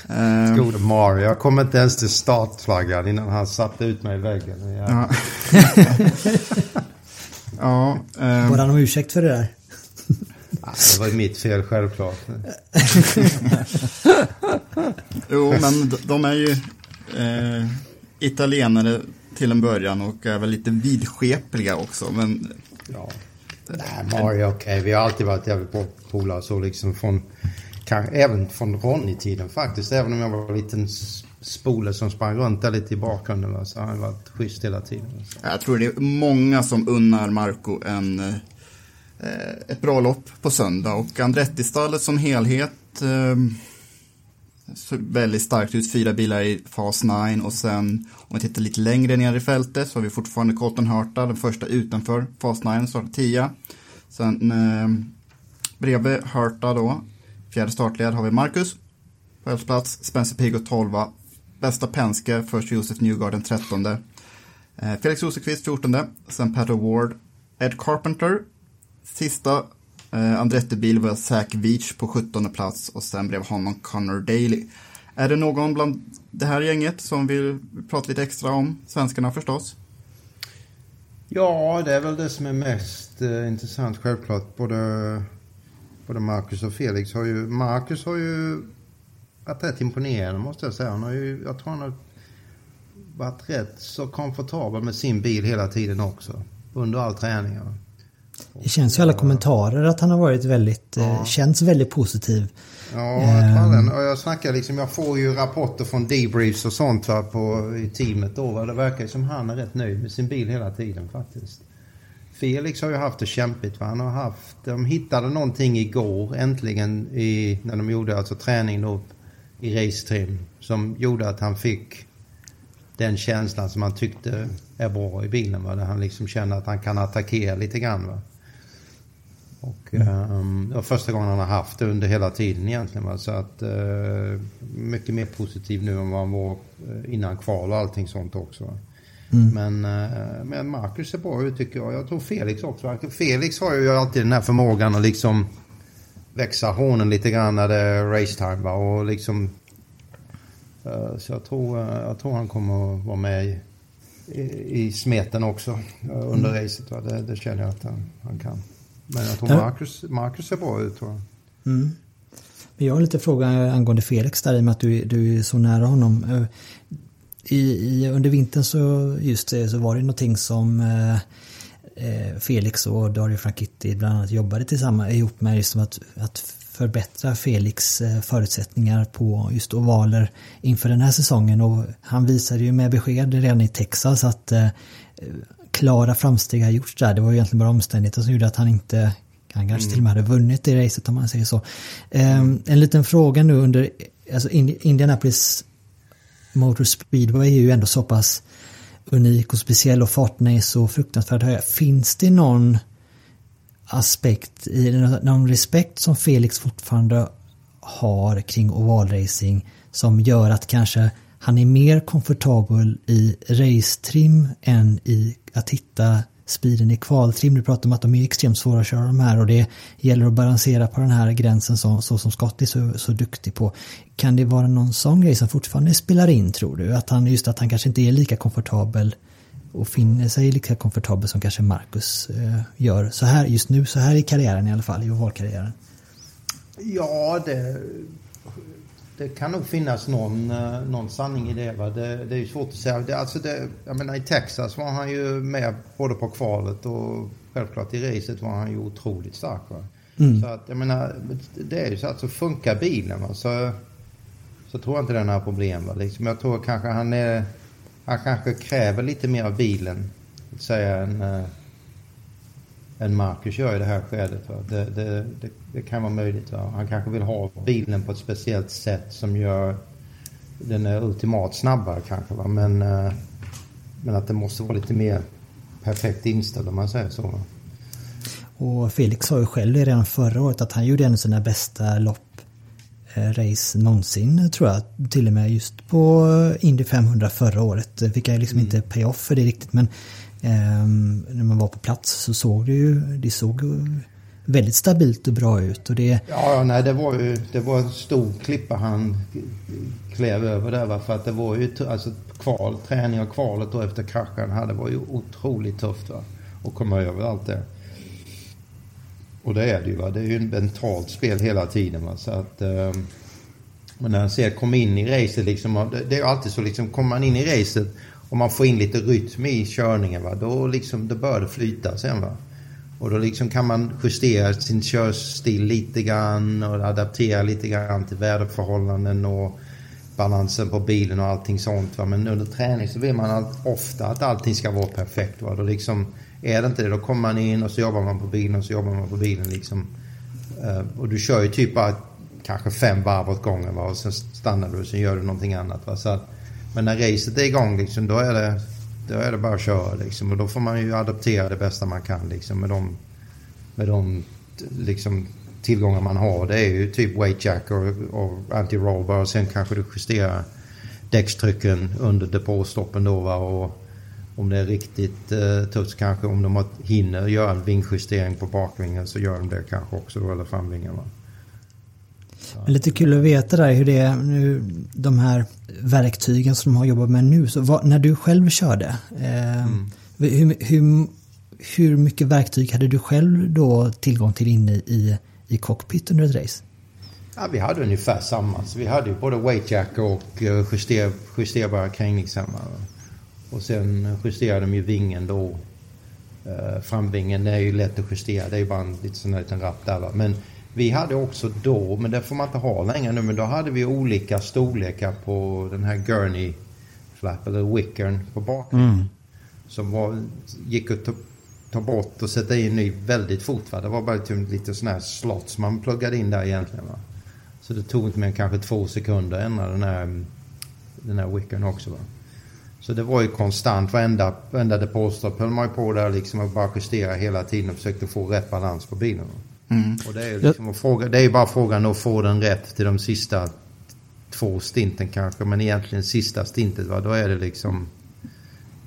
eh, eh, Gode Mario. Jag kom inte ens till startflaggan innan han satte ut mig i väggen. Ja. Ja. eh, Bad han om ursäkt för det där? Det var ju mitt fel självklart. jo, men de, är ju eh, italienare till en början och är väl lite vidskepliga också. Men Ja. Nej, Mario, okej. Vi har alltid varit jävligt polare så liksom från... Kan, även från Ronny-tiden faktiskt. Även om jag var en liten spole som sprang runt där lite i bakgrunden. Va, så har han varit schysst hela tiden. Så. jag tror det är många som unnar Marco en, eh, ett bra lopp på söndag. Och Andretti-stallet som helhet eh, ser väldigt starkt ut. Fyra bilar i fas 9 och sen om vi tittar lite längre ner i fältet så har vi fortfarande Colton Hurta, den första utanför fas 9, startar 10. Sen eh, bredvid Hurta då, fjärde startled har vi Marcus på elfte plats, Spencer Pigo 12, bästa Penske, först Josef Newgarden 13. Eh, Felix Rosenqvist 14, sen Pat Award, Ed Carpenter, sista eh, Andretti-bil var Zack Veach på 17 plats och sen blev honom Connor Daly. Är det någon bland det här gänget som vill prata lite extra om svenskarna förstås? Ja, det är väl det som är mest eh, intressant självklart. Både, både Marcus och Felix har ju... Marcus har ju varit rätt imponerande måste jag säga. Han har ju, jag tror han har varit rätt så komfortabel med sin bil hela tiden också. Under all träning. ja. Det känns ju alla kommentarer att han har varit väldigt, eh, känns väldigt positiv. Ja, jag den. Och jag snackar liksom, jag får ju rapporter från debriefs och sånt va, på, i teamet då. Va. Det verkar ju som han är rätt nöjd med sin bil hela tiden faktiskt. Felix har ju haft det kämpigt. Va. Han har haft, de hittade någonting igår äntligen i, när de gjorde alltså träning då i racetrim. Som gjorde att han fick den känslan som han tyckte är bra i bilen. Va. Där han liksom känner att han kan attackera lite grann. Va. Och ehm, det var första gången han har haft det under hela tiden egentligen. Va? Så att eh, mycket mer positiv nu än vad han var eh, innan kval och allting sånt också. Va? Men, eh, men Marcus ser bra ut tycker jag. Jag tror Felix också. Felix har ju alltid den här förmågan att liksom växa hånen lite grann när det är racetime. Va? Och liksom, eh, så jag tror, eh, jag tror han kommer att vara med i, i, smeten också under racet. Va? Det, det känner jag att han, han kan. Men jag tror. Marcus, Marcus ser bra ut tror jag. Men jag har lite fråga angående Felix där i och med att du, du är så nära honom. I, i, under vintern så just det, så var det någonting som eh, eh Felix och Dario Franchitti bland annat jobbade tillsammans eh, ihop med just att, att förbättra Felix eh, förutsättningar på just ovaler inför den här säsongen och han visade ju med besked redan i Texas att eh, klara framsteg har gjorts där. Det var ju egentligen bara omständigheter som gjorde att han inte han kanske till och med hade vunnit det racet om man säger så. Eh, en liten fråga nu under, alltså Indianapolis Motor Speedway är ju ändå så pass unik och speciell och farterna är så fruktansvärt höga. Finns det någon aspekt i någon respekt som Felix fortfarande har kring ovalracing som gör att kanske han är mer komfortabel i racetrim än i att hitta speeden i kvaltrim. Du pratar om att de är extremt svåra att köra de här och det gäller att balansera på den här gränsen så, så som Scott är så, så duktig på. Kan det vara någon sån grej som fortfarande spelar in tror du? Att han just att han kanske inte är lika komfortabel och finner sig lika komfortabel som kanske Marcus eh, gör så här just nu, så här i karriären i alla fall, i ovalkarriären. Ja, det, det kan nog finnas någon, eh, någon sanning i det. Va? Det, det är ju svårt att säga. Det, alltså det, jag menar, I Texas var han ju med både på kvalet och självklart i racet var han ju otroligt stark. Va? Så att, jag menar, det är ju så att så funkar bilen va? Så, så tror jag inte är några problem. Va? Liksom, jag tror kanske han är... Han kanske kräver lite mer av bilen. Säga en... eh, än Marcus gör i det här skedet. Det, det, det, det kan vara möjligt. Va? Han kanske vill ha bilen på ett speciellt sätt som gör den är ultimat snabbare kanske. Va? Men, eh, men att det måste vara lite mer perfekt inställd om man säger så. Va? Och Felix sa ju själv redan förra året att han gjorde en av sina bästa lopp eh, race någonsin tror jag. Till och med just på Indy 500 förra året. Fick jag liksom inte pay-off för det riktigt men ehm, när man var på plats så såg det ju, det såg väldigt stabilt och bra ut. Och det, Ja, nej, det var ju det var en stor klippa han klev över där. Va? För att det var ju alltså, kval, träning och kvalet då efter kraschen han hade var ju otroligt tufft. Va? Att komma över allt det. Och det är det ju. Va? Det är ju ett mentalt spel hela tiden. Va? Så att, eh, men när han ser kom in i racet liksom. Det, det är ju alltid så liksom. Kommer man in i racet om man får in lite rytm i körningen. Va? Då, liksom, då börjar det flyta sen. Va? Och då liksom kan man justera sin körstil lite grann och adaptera lite grann till väderförhållanden och balansen på bilen och allting sånt. Va? Men under träning så vill man allt, ofta att allting ska vara perfekt. Va? Då liksom, är det inte det, då kommer man in och så jobbar man på bilen och så jobbar man på bilen. Liksom. Eh, och du kör ju typ bara kanske fem varv åt gången va? och sen stannar du och sen gör du någonting annat. Va? Så att, men när racet är igång liksom, då är det då är det bara att köra liksom. Och då får man ju adoptera det bästa man kan liksom med de, med de liksom, tillgångar man har. Det är ju typ weight jack och, och anti-roll och sen kanske du justerar däckstrycken under depåstoppen då va. Och om det är riktigt eh, tufft kanske om de har- hinner göra en vingjustering på bakvingen så gör de det kanske också då eller framvingen va. Men lite kul att veta där hur det är nu, de här verktygen som de har jobbat med nu. Så vad, när du själv körde, eh, hur, hur, hur mycket verktyg hade du själv då tillgång till inne i, i cockpit under ett race? Ja, vi hade ungefär samma. Så vi hade ju både weightjack och eh, juster, justerbara krängningshämmare. Och sen justerade de ju vingen då. Eh, framvingen är ju lätt att justera. Det är ju bara en lite sån här liten rapp där va. Men vi hade också då, men det får man inte ha längre nu, men då hade vi olika storlekar på den här gurney flap eller wickern på bakvingen. Som var, gick att ta, ta bort och sätta in ny väldigt fort. Va? Det var bara typ lite sån här slott som man pluggade in där egentligen. Va? Så det tog inte mer än kanske två sekunder att ändra den här, den här wickern också. Va? Så det var ju konstant. Varenda, varenda depåstopp höll man ju på där liksom och bara justera hela tiden och försökte få rätt balans på bilen. Va? Och det är ju liksom att fråga, det är bara frågan att få den rätt till de sista två stinten kanske. Men egentligen sista stintet va, då är det liksom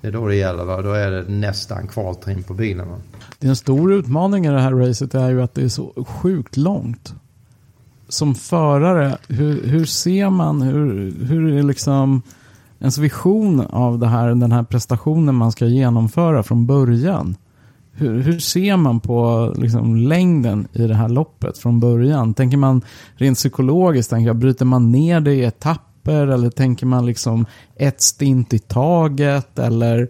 det är då det gäller va. Då är det nästan kvaltrim på bilen va. Det är en stor utmaning i det här racet är ju att det är så sjukt långt. Som förare, hur, hur ser man, hur, hur är liksom ens vision av det här, den här prestationen man ska genomföra från början? Hur, hur ser man på liksom, längden i det här loppet från början? Tänker man rent psykologiskt, tänker jag, bryter man ner det i etapper eller tänker man liksom ett stint i taget eller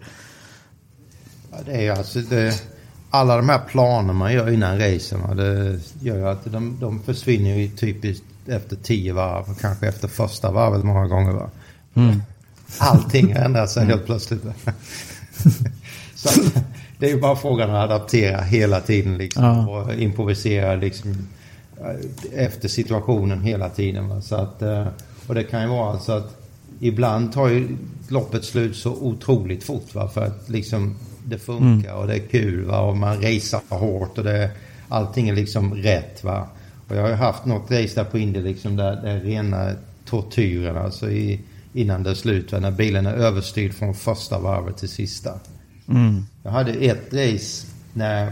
Ja, det är alltså det, alla de här planerna man gör innan racen det gör att de, de försvinner ju typiskt efter tio varv, kanske efter första varvet många gånger. Va? Allting ändrar sig helt plötsligt. Så det är ju bara frågan att adaptera hela tiden liksom, Ja. och improvisera liksom, eh, efter situationen hela tiden. Va? Så att, eh, och det kan ju vara så att ibland tar ju loppet slut så otroligt fort. Va? För att liksom det funkar och det är kul va? och man racear hårt och det, allting är liksom rätt. Va? Och jag har ju haft något race där på Indy liksom där det är rena tortyren alltså i, innan det är slut. Va? När bilen är överstyrd från första varvet till sista. Jag hade ett race när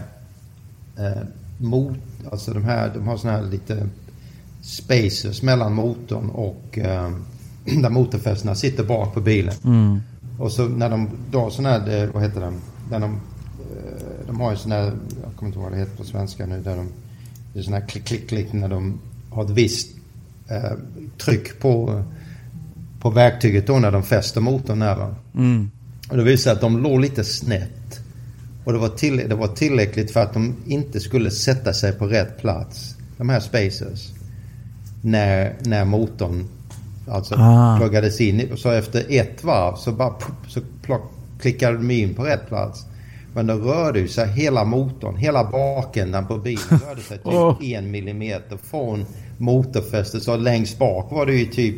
eh, mot, alltså de här, de har såna här lite spacers mellan motorn och eh, där motorfästena sitter bak på bilen. Och så när de drar sån här, eh, vad heter den? När de, eh, de har ju sån här, jag kommer inte ihåg vad det heter på svenska nu, där de, det är sån här klick, klick, klick när de har ett visst eh, tryck på, på verktyget då när de fäster motorn där. Va? Och det sig att de låg lite snett. Och det var, till, det var tillräckligt för att de inte skulle sätta sig på rätt plats. De här spacers. När, när motorn alltså Ah. pluggades in. Och så efter ett varv så bara så plock, klickade de in på rätt plats. Men då rörde sig hela motorn, hela bakändan på bilen rörde sig typ Åh. en millimeter från motorfästet. Så längst bak var det ju typ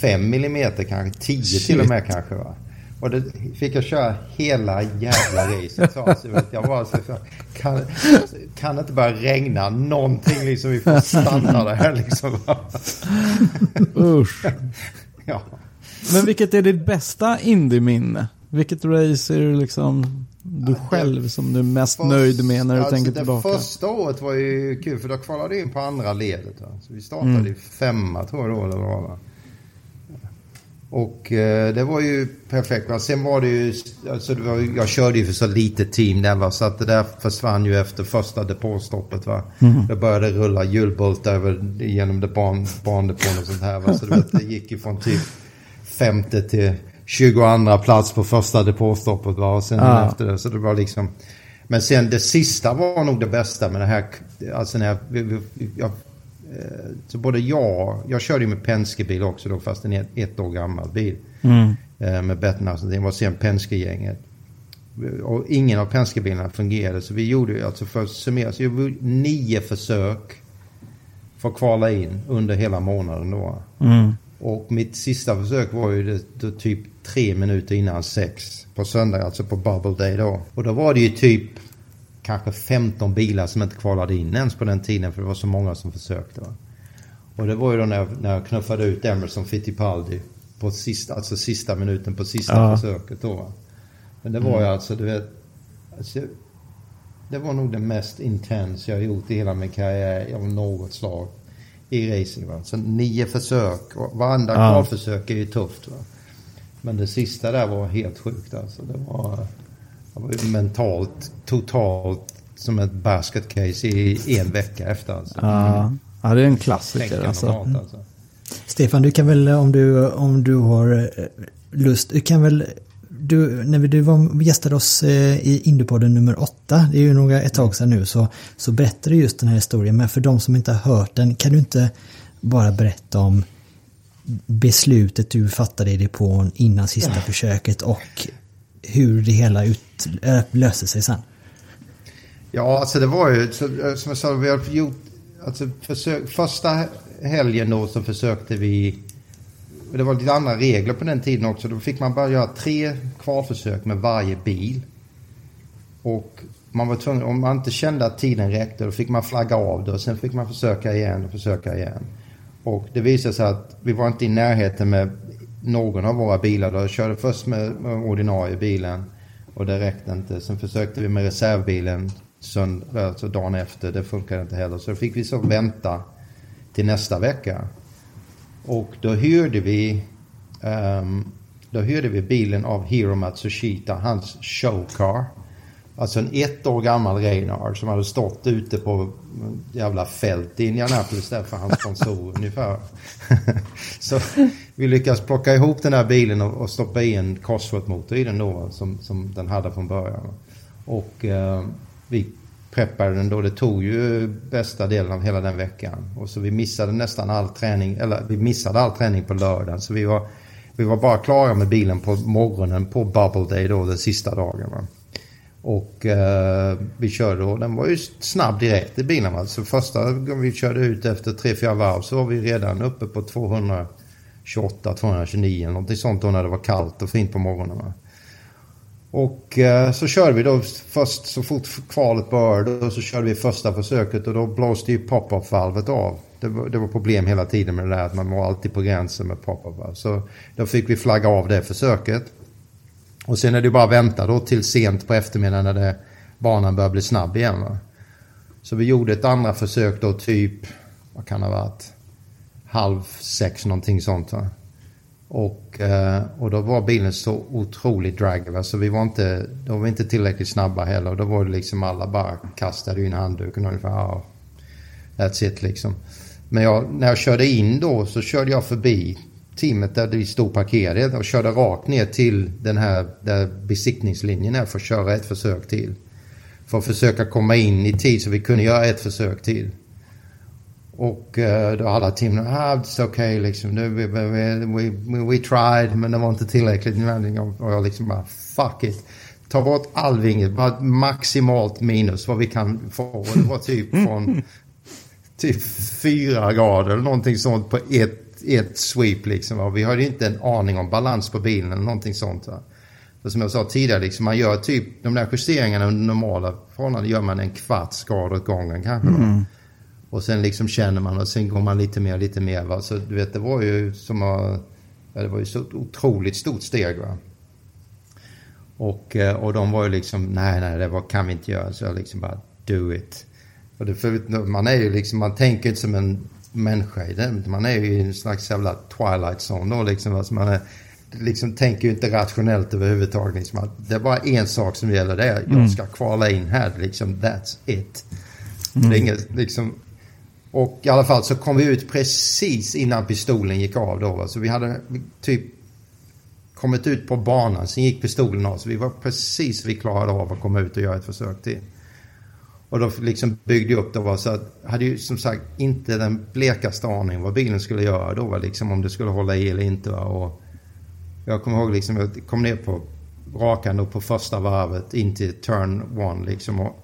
fem millimeter kanske, tio till och med kanske va. Och det fick jag köra hela jävla racet. Jag var så, kan, kan det inte börja regna någonting liksom, vi får stanna där liksom. va. Usch. Ja. Men vilket är ditt bästa indie-minne? Vilket race är du liksom du själv som du är mest nöjd med när du alltså, tänker det tillbaka? första året var ju kul för då kvalade in på andra ledet. Va? Så vi startade i femma tror jag då eller vad det var. Och eh, det var ju perfekt. Va? Sen var det ju, alltså det var, jag körde ju för så lite team där va? så att det där försvann ju efter första depåstoppet. Va? Det började rulla hjulbult över genom ban, bandepån och sånt här. Va? Så vet, det gick ju från typ femte till 22 plats på första depåstoppet. Va? Och sen Ja. efter det, så det var liksom... Men sen det sista var nog det bästa med det här. Alltså när jag, jag så både jag, jag körde ju med Penske-bil också då fast en ett, ett år gammal bil. Eh, med Bettner, det var sen Penske-gänget. Och ingen av Penske-bilarna fungerade så vi gjorde ju alltså för att summera så gjorde nio försök för att kvala in under hela månaden då. Och mitt sista försök var ju det, då typ tre minuter innan sex på söndag, alltså på Bubble Day då. Och då var det ju typ kanske 15 bilar som inte kvalade in ens på den tiden för det var så många som försökte. Va? Och det var ju då när jag, när jag knuffade ut Emerson Fittipaldi på sista, alltså sista minuten på sista Ja. försöket då. va. Men det var ju alltså, du vet, alltså, det var nog det mest intens jag gjort i hela min karriär av något slag i racing. Va? Så nio försök och varenda Ja. kvalförsök är ju tufft. Va? Men det sista där var helt sjukt alltså. Det var, det var ju mentalt, totalt som ett basket case i en vecka efter alltså. Ja. ja, det är en klassiker alltså. normalt alltså. Stefan, du kan väl om du, om du har eh, lust, du kan väl du, när du var, gästade oss eh, i Indiepodden nummer åtta, det är ju några, ett tag sedan nu, så, så berättade du just den här historien. Men för de som inte har hört den, kan du inte bara berätta om beslutet du fattade i depån innan sista försöket och hur det hela ut, eh, löste sig sen? Ja, alltså det var ju eh, som jag sa, vi har gjort, alltså försök, första helgen då så försökte vi, och det var lite andra regler på den tiden också, då fick man bara göra tre kvalförsök med varje bil. Och man var tvungen, om man inte kände att tiden räckte, då fick man flagga av det och sen fick man försöka igen och försöka igen. Och det visade sig att vi var inte i närheten med någon av våra bilar. Då. Jag körde först med, med ordinarie bilen och det räckte inte. Sen försökte vi med reservbilen sönd- alltså dagen efter. Det funkade inte heller. Så då fick vi så vänta till nästa vecka. Och då hyrde vi um, då hyrde vi bilen av Hiro Matsushita, hans showcar. Alltså en ett år gammal Reinar som hade stått ute på jävla fält i Indianapolis där för hans sponsor ungefär. Så vi lyckas plocka ihop den här bilen och, och stoppa i en Cosworth-motor i den då som, som den hade från början. Och eh, vi preppade den då. Det tog ju bästa delen av hela den veckan. Och så vi missade nästan all träning, eller vi missade all träning på lördagen. Så vi var, vi var bara klara med bilen på morgonen på Bubble Day då, den sista dagen. Va? Och eh, vi körde och den var ju snabb direkt i bilen. Va? Så första gången vi körde ut efter 3-4 varv så var vi redan uppe på 200. 28, 229 eller någonting sånt då när det var kallt och fint på morgonen. Va? Och eh, så körde vi då först så fort kvalet började och så körde vi första försöket och då blåste ju pop-up-valvet av. Det var, det var problem hela tiden med det där att man var alltid på gränsen med pop-up. Så då fick vi flagga av det försöket. Och sen är det bara att vänta då till sent på eftermiddagen när det, banan börjar bli snabb igen. Va? Så vi gjorde ett andra försök då typ, vad kan det ha varit, halv sex någonting sånt. Va? Och, eh, och då var bilen så otroligt dragig. Va? Så vi var inte, då var vi inte tillräckligt snabba heller. Och då var det liksom alla bara kastade in handduken ungefär. Ja, That's it liksom. Men jag, när jag körde in då så körde jag förbi teamet där vi stod parkerade och körde rakt ner till den här där besiktningslinjen är för att köra ett försök till. För att försöka komma in i tid så vi kunde göra ett försök till. Och uh, då alla teamen, ah, it's okay liksom. We, we, we, we tried men det var inte tillräckligt. Och jag liksom bara, fuck it. Ta bort all vinget, bara maximalt minus vad vi kan få. Och det var typ från typ fyra grader eller någonting sånt på ett, ett sweep liksom. Och vi hade inte en aning om balans på bilen eller någonting sånt. Va? För som jag sa tidigare, liksom, man gör typ de där justeringarna under normala förhållanden gör man en kvarts grad åt gången kanske. Mm. Och sen liksom känner man och sen går man lite mer, lite mer. Va? Så du vet, det var ju som ja, det var ju så otroligt stort steg. Va? Och, eh, och de var ju liksom, nej, nej, det var, kan vi inte göra. Så jag liksom bara, do it. För, det, för man är ju liksom, man tänker inte som en människa i det. Man är ju i en slags jävla twilight zone då liksom. Alltså man är, liksom tänker ju inte rationellt överhuvudtaget. Liksom. Det är bara en sak som gäller, det är mm. jag ska kvala in här. Liksom, that's it. Mm. Det är inget, liksom, och i alla fall så kom vi ut precis innan pistolen gick av då. Så vi hade typ kommit ut på banan, sen gick pistolen av. Så vi var precis vi klarade av att komma ut och göra ett försök till. Och då liksom byggde jag upp det Va? så att, hade ju som sagt inte den blekaste aning vad bilen skulle göra då Va? liksom om det skulle hålla i eller inte. Va? Och jag kommer ihåg liksom, jag kom ner på rakan då på första varvet in till turn one liksom. Och,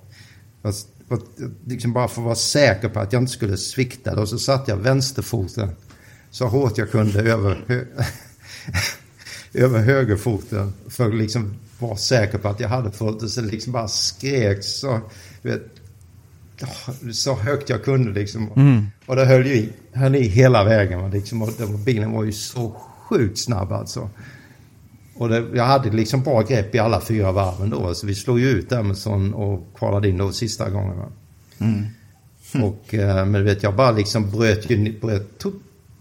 och, liksom bara för att vara säker på att jag inte skulle svikta då så satte jag vänsterfoten så hårt jag kunde över, hö över högerfoten för att liksom vara säker på att jag hade fullt och så liksom bara skrek så, vet, så högt jag kunde liksom. Mm. Och det höll ju i, höll i hela vägen. Liksom, och bilen var ju så sjukt snabb alltså. Och det, jag hade liksom bra grepp i alla fyra varven då. Så vi slog ju ut Emerson och kvalade in då sista gången. Mm. Mm. Och, eh, men vet jag bara liksom bröt ju, bröt, to,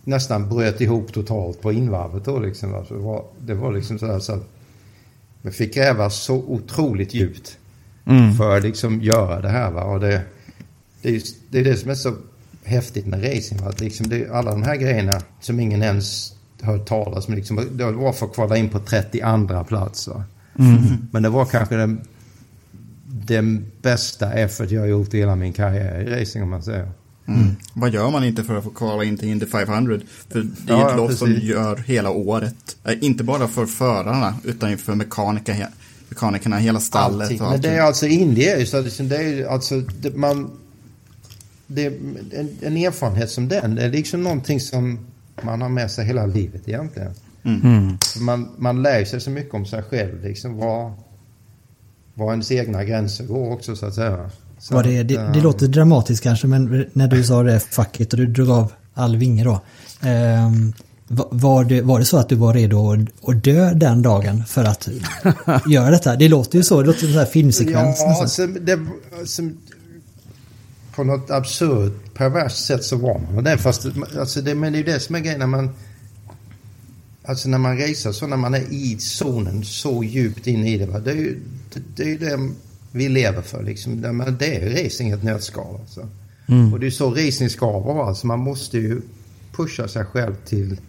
nästan bröt ihop totalt på invarvet då liksom. Alltså det, var, det var liksom sådär så att vi fick gräva så otroligt djupt. Mm. För att liksom göra det här va. Och det, det, är, det är det som är så häftigt med racing. Att liksom det, alla de här grejerna som ingen ens hört talas om. Liksom, det var för att kvala in på 32 plats. Mm. Men det var kanske den, den bästa effort jag har gjort i hela min karriär i racing om man säger. Mm. Vad gör man inte för att få kvala in till Indy 500? För det är ja, ett lopp som gör hela året. Eh, inte bara för förarna utan för mekaniker, mekanikerna, hela stallet. Allting. Och Men det är alltså ju så liksom, det är alltså det, man det, en, en erfarenhet som den, det är liksom någonting som man har med sig hela livet egentligen. Mm. mm. Man, man lär sig så mycket om sig själv, liksom var, var ens egna gränser går också så att säga. Så var det, det, det äh, låter dramatiskt kanske, men när du sa det facket och du drog av all vinge då. Eh, var det, var det så att du var redo att, att dö den dagen för att göra detta? Det låter ju så, det låter som en filmsekvens. Ja, alltså, det, alltså, på något absurt perverst sätt så var man det. Fast, alltså det, men det är ju det som är grejen när man... Alltså när man racear så, när man är i zonen så djupt inne i det. Va? Det är ju det, det, är det vi lever för liksom. Det, det är racing ett nötskal alltså. Mm. Och det är så racing ska vara. Alltså man måste ju pusha sig själv till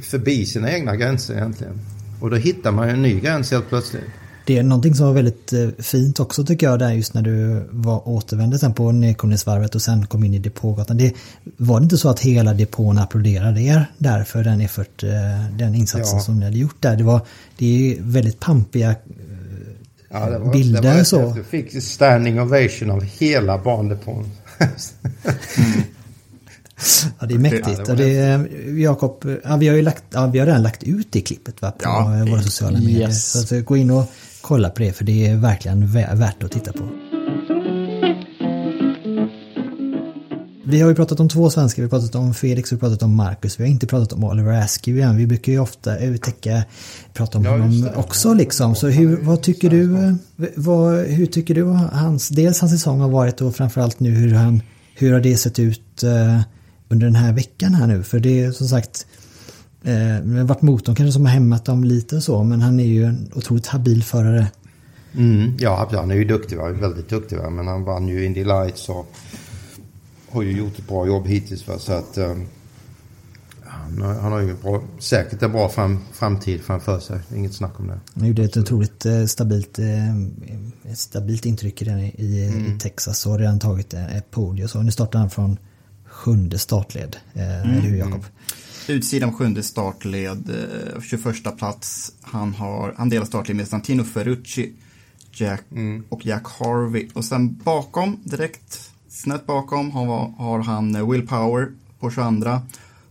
förbi sina egna gränser egentligen. Och då hittar man ju en ny gräns helt plötsligt. Det är någonting som var väldigt eh, fint också tycker jag där just när du var återvände sen på nedkomningsvarvet och sen kom in i depågatan. Det, var det inte så att hela depån applåderade er där för den effort, eh, den insatsen ja. som ni hade gjort där? Det var det är väldigt pampiga eh, ja, det var, bilder det var så. Du fick standing ovation av hela bandepån. mm. Ja, det är mäktigt. Ja, det är, Jakob, ja, vi har ju lagt, ja, vi har redan lagt ut det klippet va, på ja, våra sociala medier. Yes. Så gå in och kolla på det för det är verkligen värt att titta på. Vi har ju pratat om två svenskar, vi har pratat om Felix och pratat om Marcus. Vi har inte pratat om Oliver Askew än. Vi brukar ju ofta uttäcka, prata om ja, honom också liksom. Så hur, vad tycker du, vad, hur tycker du hans, dels hans säsong har varit och framförallt nu hur han, hur har det sett ut eh, under den här veckan här nu? För det är som sagt, det har varit motorn kanske som har hämmat dem lite och så, men han är ju en otroligt habil förare. Mm, ja, han är ju duktig, va? väldigt duktig. Va? Men han vann ju Indy Lights och har ju gjort ett bra jobb hittills. Va? Så att um, han, har- han har ju bra, säkert en bra fram, framtid framför sig. Inget snack om det. Han gjorde ett otroligt eh, stabilt, eh, stabilt intryck redan i, i, i Texas och har redan tagit eh, ett podium. Så nu startar han från sjunde startled. Eh, Eller hur Jakob? Utsidan sjunde startled, eh, 21 plats. Han, har, han delar startled med Santino Ferrucci Jack och Jack Harvey. Och sen bakom, direkt snett bakom, har, har han eh, Will Power på 22.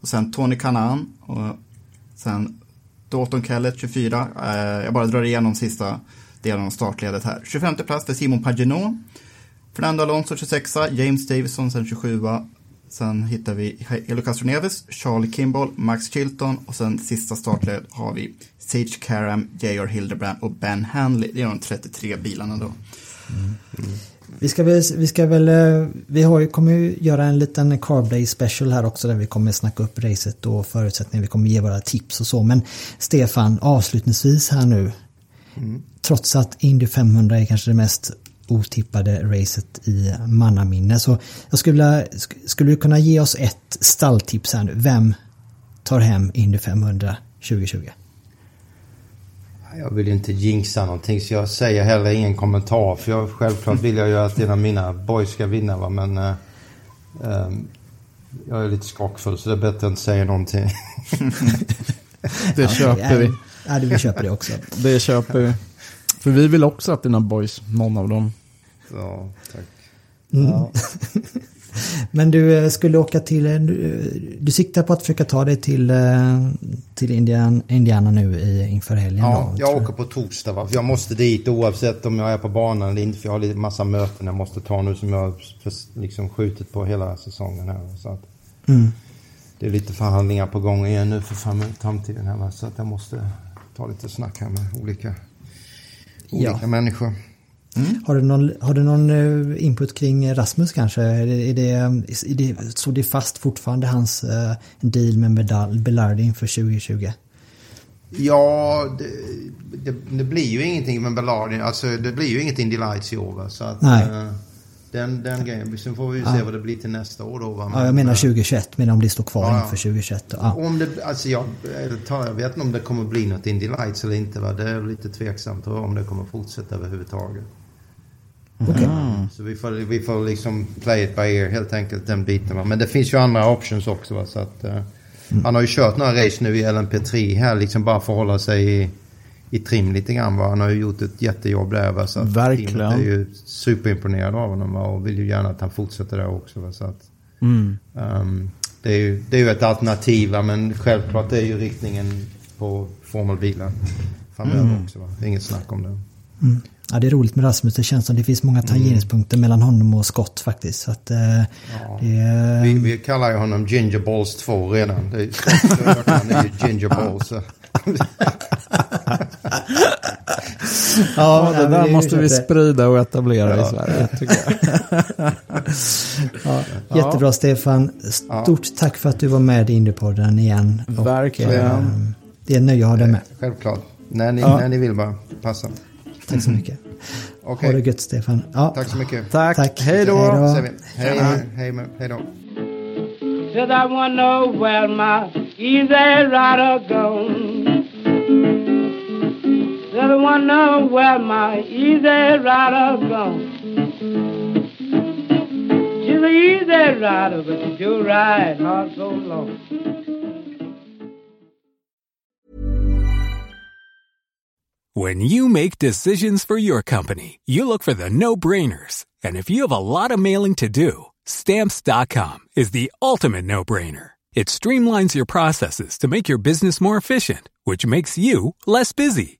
Och sen Tony Kanan. Och sen Dalton Kellett 24. Eh, jag bara drar igenom sista delen av startledet här. 25 plats för Simon Pagenaud. Fernando Alonso 26, James Davison sen 27. Sen hittar vi Elo Castroneves, Charlie Kimball, Max Chilton och sen sista startled har vi Sage Karam, J.R. Hildebrand och Ben Hanley. Det är de 33 bilarna då. Vi ska väl, vi ska väl, eh, vi har ju, kommer ju göra en liten Carb Day special här också där vi kommer snacka upp racet och förutsättningar. Vi kommer ge våra tips och så. Men Stefan, avslutningsvis här nu. Trots att Indy 500 är kanske det mest otippade racet i mannaminne. Så jag skulle, skulle du kunna ge oss ett stalltips här nu? Vem tar hem Indy 500 2020? Jag vill inte jinxa någonting så jag säger heller ingen kommentar. För jag, självklart vill jag ju att en av mina boys ska vinna va. Men eh, ehm, jag är lite skrockfull så det är bättre att inte säga någonting. Det köper vi. Ja, det, vi köper det också. Det köper vi. För vi vill också att dina boys, någon av dem. Så, tack. Men du eh, skulle åka till, eh, du, du siktar på att försöka ta dig till, eh, till Indian, Indiana nu i, inför helgen Ja, då, jag åker på torsdag va. För Jag måste dit oavsett om jag är på banan eller inte. För jag har lite massa möten jag måste ta nu som jag liksom skjutit på hela säsongen här. Så att Mm. Det är lite förhandlingar på gång igen nu för fram- framtiden här va. Så att jag måste ta lite snack här med olika, olika Ja. människor. Har du någon, har du någon eh, input kring Rasmus kanske? Är det, är det, är det, så det fast fortfarande hans eh, deal med Bedal- Belardi inför 2020? Ja, det, det, det blir ju ingenting med Bellardi. Alltså det blir ju inget Indy Lights i år. Så att, Nej. eh, den, den grejen. Sen får vi ju se vad det blir till nästa år då va. Ja, jag menar Men, 2021, men om det står kvar Ja, ja. inför 2021. Ja. Om det, alltså jag, jag vet inte om det kommer bli något Indy Lights eller inte. Va? Det är lite tveksamt om det kommer fortsätta överhuvudtaget. Okej. Så vi får, vi får liksom play it by ear helt enkelt den biten. Va? Men det finns ju andra options också. Va? Så att, eh, Han har ju kört några race nu i LMP3 här liksom bara för att hålla sig i, i trim lite grann. Va? Han har ju gjort ett jättejobb där. Va? Så Verkligen. är ju superimponerad av honom va? och vill ju gärna att han fortsätter där också. Va? Så att, Mm. Ehm, det, är ju, det är ju ett alternativ, va, men självklart är ju riktningen på formelbilar framöver också. Va? Det är inget snack om det. Ja, det är roligt med Rasmus. Det känns som det finns många tangeringspunkter mellan honom och Scott faktiskt. Så att, eh, det är, Vi, vi kallar ju honom Ginger Balls 2 redan. Det är, han är ju Ginger Balls. Ja, det där måste vi sprida och etablera i Sverige, tycker jag. ja, jättebra Stefan. Stort tack för att du var med i Indypodden igen. Och, Verkligen. eh, det är ett nöje att ha dig med. Självklart. När ni, Ja. när ni vill bara. Passa. Tack så mycket. Okej. Ha det gött Stefan. Ja, Tack så mycket. Tack. Tack. Hej då. Hej då. Hej, hej. Said I know where my easy rider gone. Said I where my easy rider gone. She's an easy rider, but she do ride hard so long. When you make decisions for your company, you look for the no-brainers. And if you have a lot of mailing to do, stamps.com is the ultimate no-brainer. It streamlines your processes to make your business more efficient, which makes you less busy.